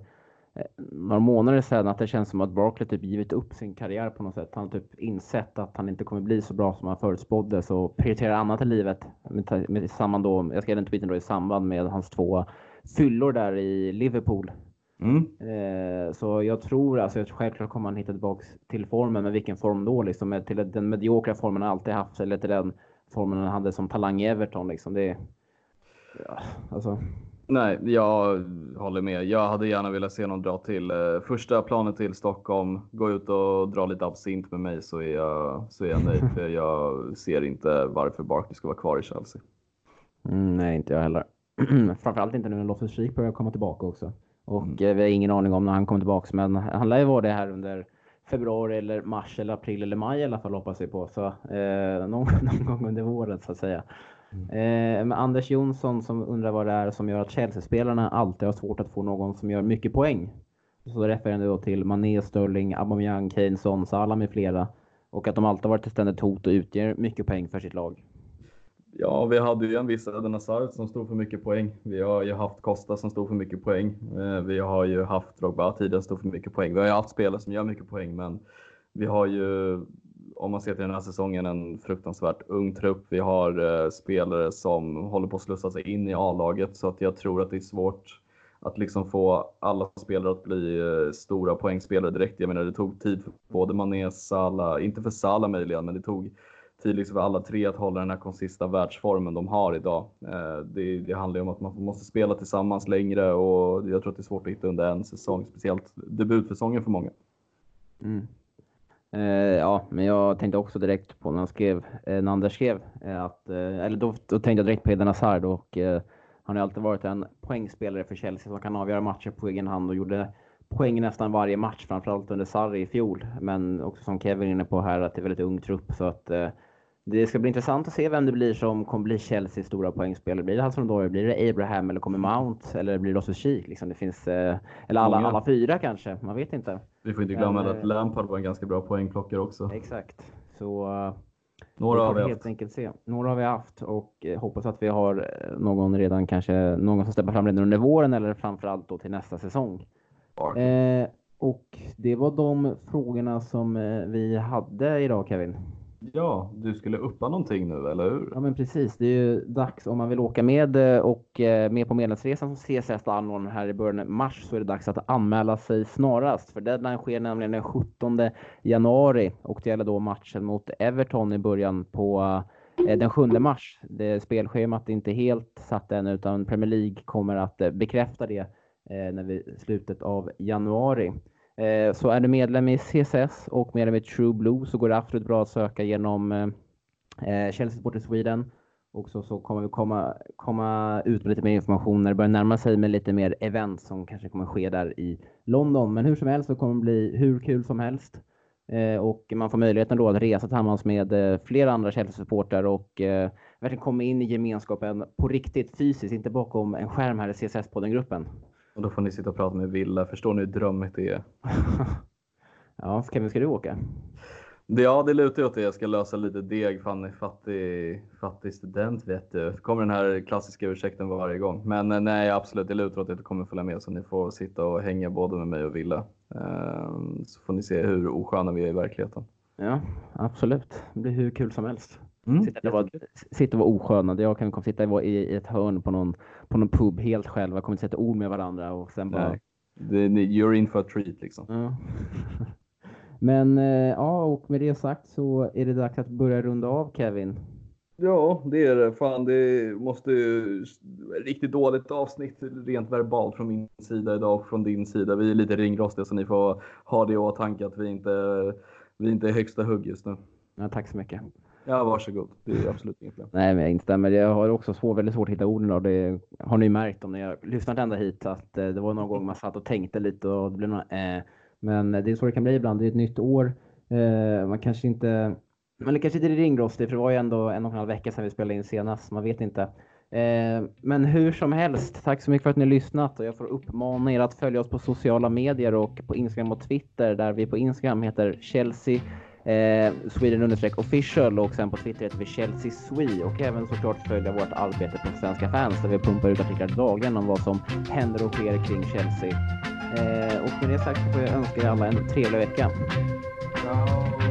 några månader sedan att det känns som att Barkley typ givit upp sin karriär på något sätt. Han har typ insett att han inte kommer bli så bra som han förutspådde så prioriterar annat i livet. Med, med, samman då, jag skrev den tweeten då i samband med hans två fyllor där i Liverpool. Mm. Eh, så jag tror, alltså jag tror självklart kommer han hitta tillbaks till formen, men vilken form då liksom? Till den mediokra formen han alltid haft eller till den formen han hade som talang i Everton liksom. Det, ja, alltså, Nej, jag håller med. Jag hade gärna velat se någon dra till eh, första planet till Stockholm, gå ut och dra lite absint med mig så är jag, så är jag nöjd. för jag ser inte varför Barkley ska vara kvar i Chelsea. mm, nej inte jag heller. Framförallt inte nu när Loftus Cheek börjar komma tillbaka också. Och Mm. eh, vi har ingen aning om när han kommer tillbaka, men han lär ju vara det här under februari eller mars eller april eller maj i alla fall hoppas vi på. Så eh, någon, någon gång under våren så att säga. Eh, men Anders Jonsson som undrar vad det är som gör att Chelsea-spelarna alltid har svårt att få någon som gör mycket poäng. Så refererar han då till Mané, Sterling, Aubameyang, Kane, Son, Salah med flera. Och att de alltid har varit ett ständigt hot och utger mycket poäng för sitt lag. Ja, vi hade ju en viss Eden Hazard som stod för mycket poäng. Vi har ju haft Costa som stod för mycket poäng. Eh, Vi har ju haft Drogba tidigare som stod för mycket poäng. Vi har ju haft spelare som gör mycket poäng, men vi har ju om man ser till den här säsongen, en fruktansvärt ung trupp. Vi har eh, spelare som håller på att slussa sig in i A-laget så att jag tror att det är svårt att liksom få alla spelare att bli eh, stora poängspelare direkt. Jag menar, det tog tid för både Mané, Salah, inte för Salah möjligen, men det tog tid liksom för alla tre att hålla den här konsista världsformen de har idag. Eh, det, det handlar ju om att man måste spela tillsammans längre och jag tror att det är svårt att hitta under en säsong, speciellt debutsäsongen för många. Mm. Eh, ja, men jag tänkte också direkt på när han skrev, eh, när Anders skrev, eh, att, eller då, då, tänkte jag direkt på Eden Hazard och han har alltid varit en poängspelare för Chelsea som kan avgöra matcher på egen hand och gjorde poäng nästan varje match, framförallt under Sarri i fjol. Men också som Kevin är inne på här, att det är väldigt ung trupp så att eh, det ska bli intressant att se vem det blir som kommer bli Chelseas stora poängspelare. Blir det Hudson Odoi, blir det Abraham eller kommer Mount eller blir det Loftus Cheek? Liksom det finns, eh, eller alla, alla fyra kanske, man vet inte. Vi får inte glömma Men, att Lampard var en ganska bra poängplockare också. Exakt. Så uh, några har vi helt haft. enkelt se. Några har vi haft och eh, hoppas att vi har eh, någon redan kanske, någon som steppar fram redan under våren eller framförallt då till nästa säsong. Eh, och det var de frågorna som eh, vi hade idag Kevin. Ja, du skulle uppa någonting nu, eller hur? Ja, men precis. Det är ju dags om man vill åka med eh, och eh, med på medlemsresan som CSS anordnar här i början av mars så är det dags att anmäla sig snarast. För deadline sker nämligen den 17 januari och det gäller då matchen mot Everton i början på eh, den 7 mars. Det spelschemat är inte helt satt än utan Premier League kommer att bekräfta det när vi slutet av januari. Eh, så är du medlem i CSS och medlem i True Blue så går det absolut bra att söka genom eh, eh, Chelsea Sport i Sweden. Och så, så kommer vi komma, komma ut med lite mer information när det börjar närma sig med lite mer event som kanske kommer ske där i London. Men hur som helst så kommer det bli hur kul som helst. Eh, och man får möjligheten då att resa tillsammans med eh, flera andra Chelsea-supportrar och eh, verkligen komma in i gemenskapen på riktigt fysiskt, inte bakom en skärm här i CSS-podden-gruppen. Och då får ni sitta och prata med Villa. Förstår ni hur drömmigt det är? ja, Kevin, ska du åka? Ja, det lutar åt det. Jag ska lösa lite deg. Fan, fattig, fattig student vet du. kommer den här klassiska ursäkten varje gång. Men eh, nej, absolut, det lutar åt att jag kommer följa med så ni får sitta och hänga både med mig och Villa. Ehm, så får ni se hur osköna vi är i verkligheten. Ja, absolut. Det blir hur kul som helst. Mm, sitta, och vara, sitta och vara osköna. Jag kan sitta i, i ett hörn på någon, på någon pub helt själv. Jag kommer inte sätta ord med varandra och sen bara... Nej. You're in for a treat liksom. Ja. Men eh, ja, och med det sagt så är det dags att börja runda av Kevin. Ja, det är det. Fan, det måste ju... Riktigt dåligt avsnitt rent verbalt från min sida idag och från din sida. Vi är lite ringrostiga så ni får ha det i åtanke att vi inte, vi inte är högsta hugg just nu. Ja, tack så mycket. Ja, varsågod. Det är absolut inget problem. Nej, men jag instämmer. Jag har också svår, väldigt svårt att hitta orden och det har ni märkt om ni har lyssnat ända hit att eh, det var någon gång man satt och tänkte lite och det blev några, eh. Men det är så det kan bli ibland. Det är ett nytt år. Eh, man kanske inte man kanske inte är ringrostig för det var ju ändå en och en halv vecka sedan vi spelade in senast. Man vet inte. Eh, men hur som helst, tack så mycket för att ni har lyssnat och jag får uppmana er att följa oss på sociala medier och på Instagram och Twitter där vi på Instagram heter Chelsea eh, Sweden understreck official och sen på Twitter heter vi Chelsea Swe och även såklart följa vårt arbete på Svenska fans där vi pumpar ut artiklar dagligen om vad som händer och sker kring Chelsea. Eh, och med det sagt så får jag önska er alla en trevlig vecka. Ciao.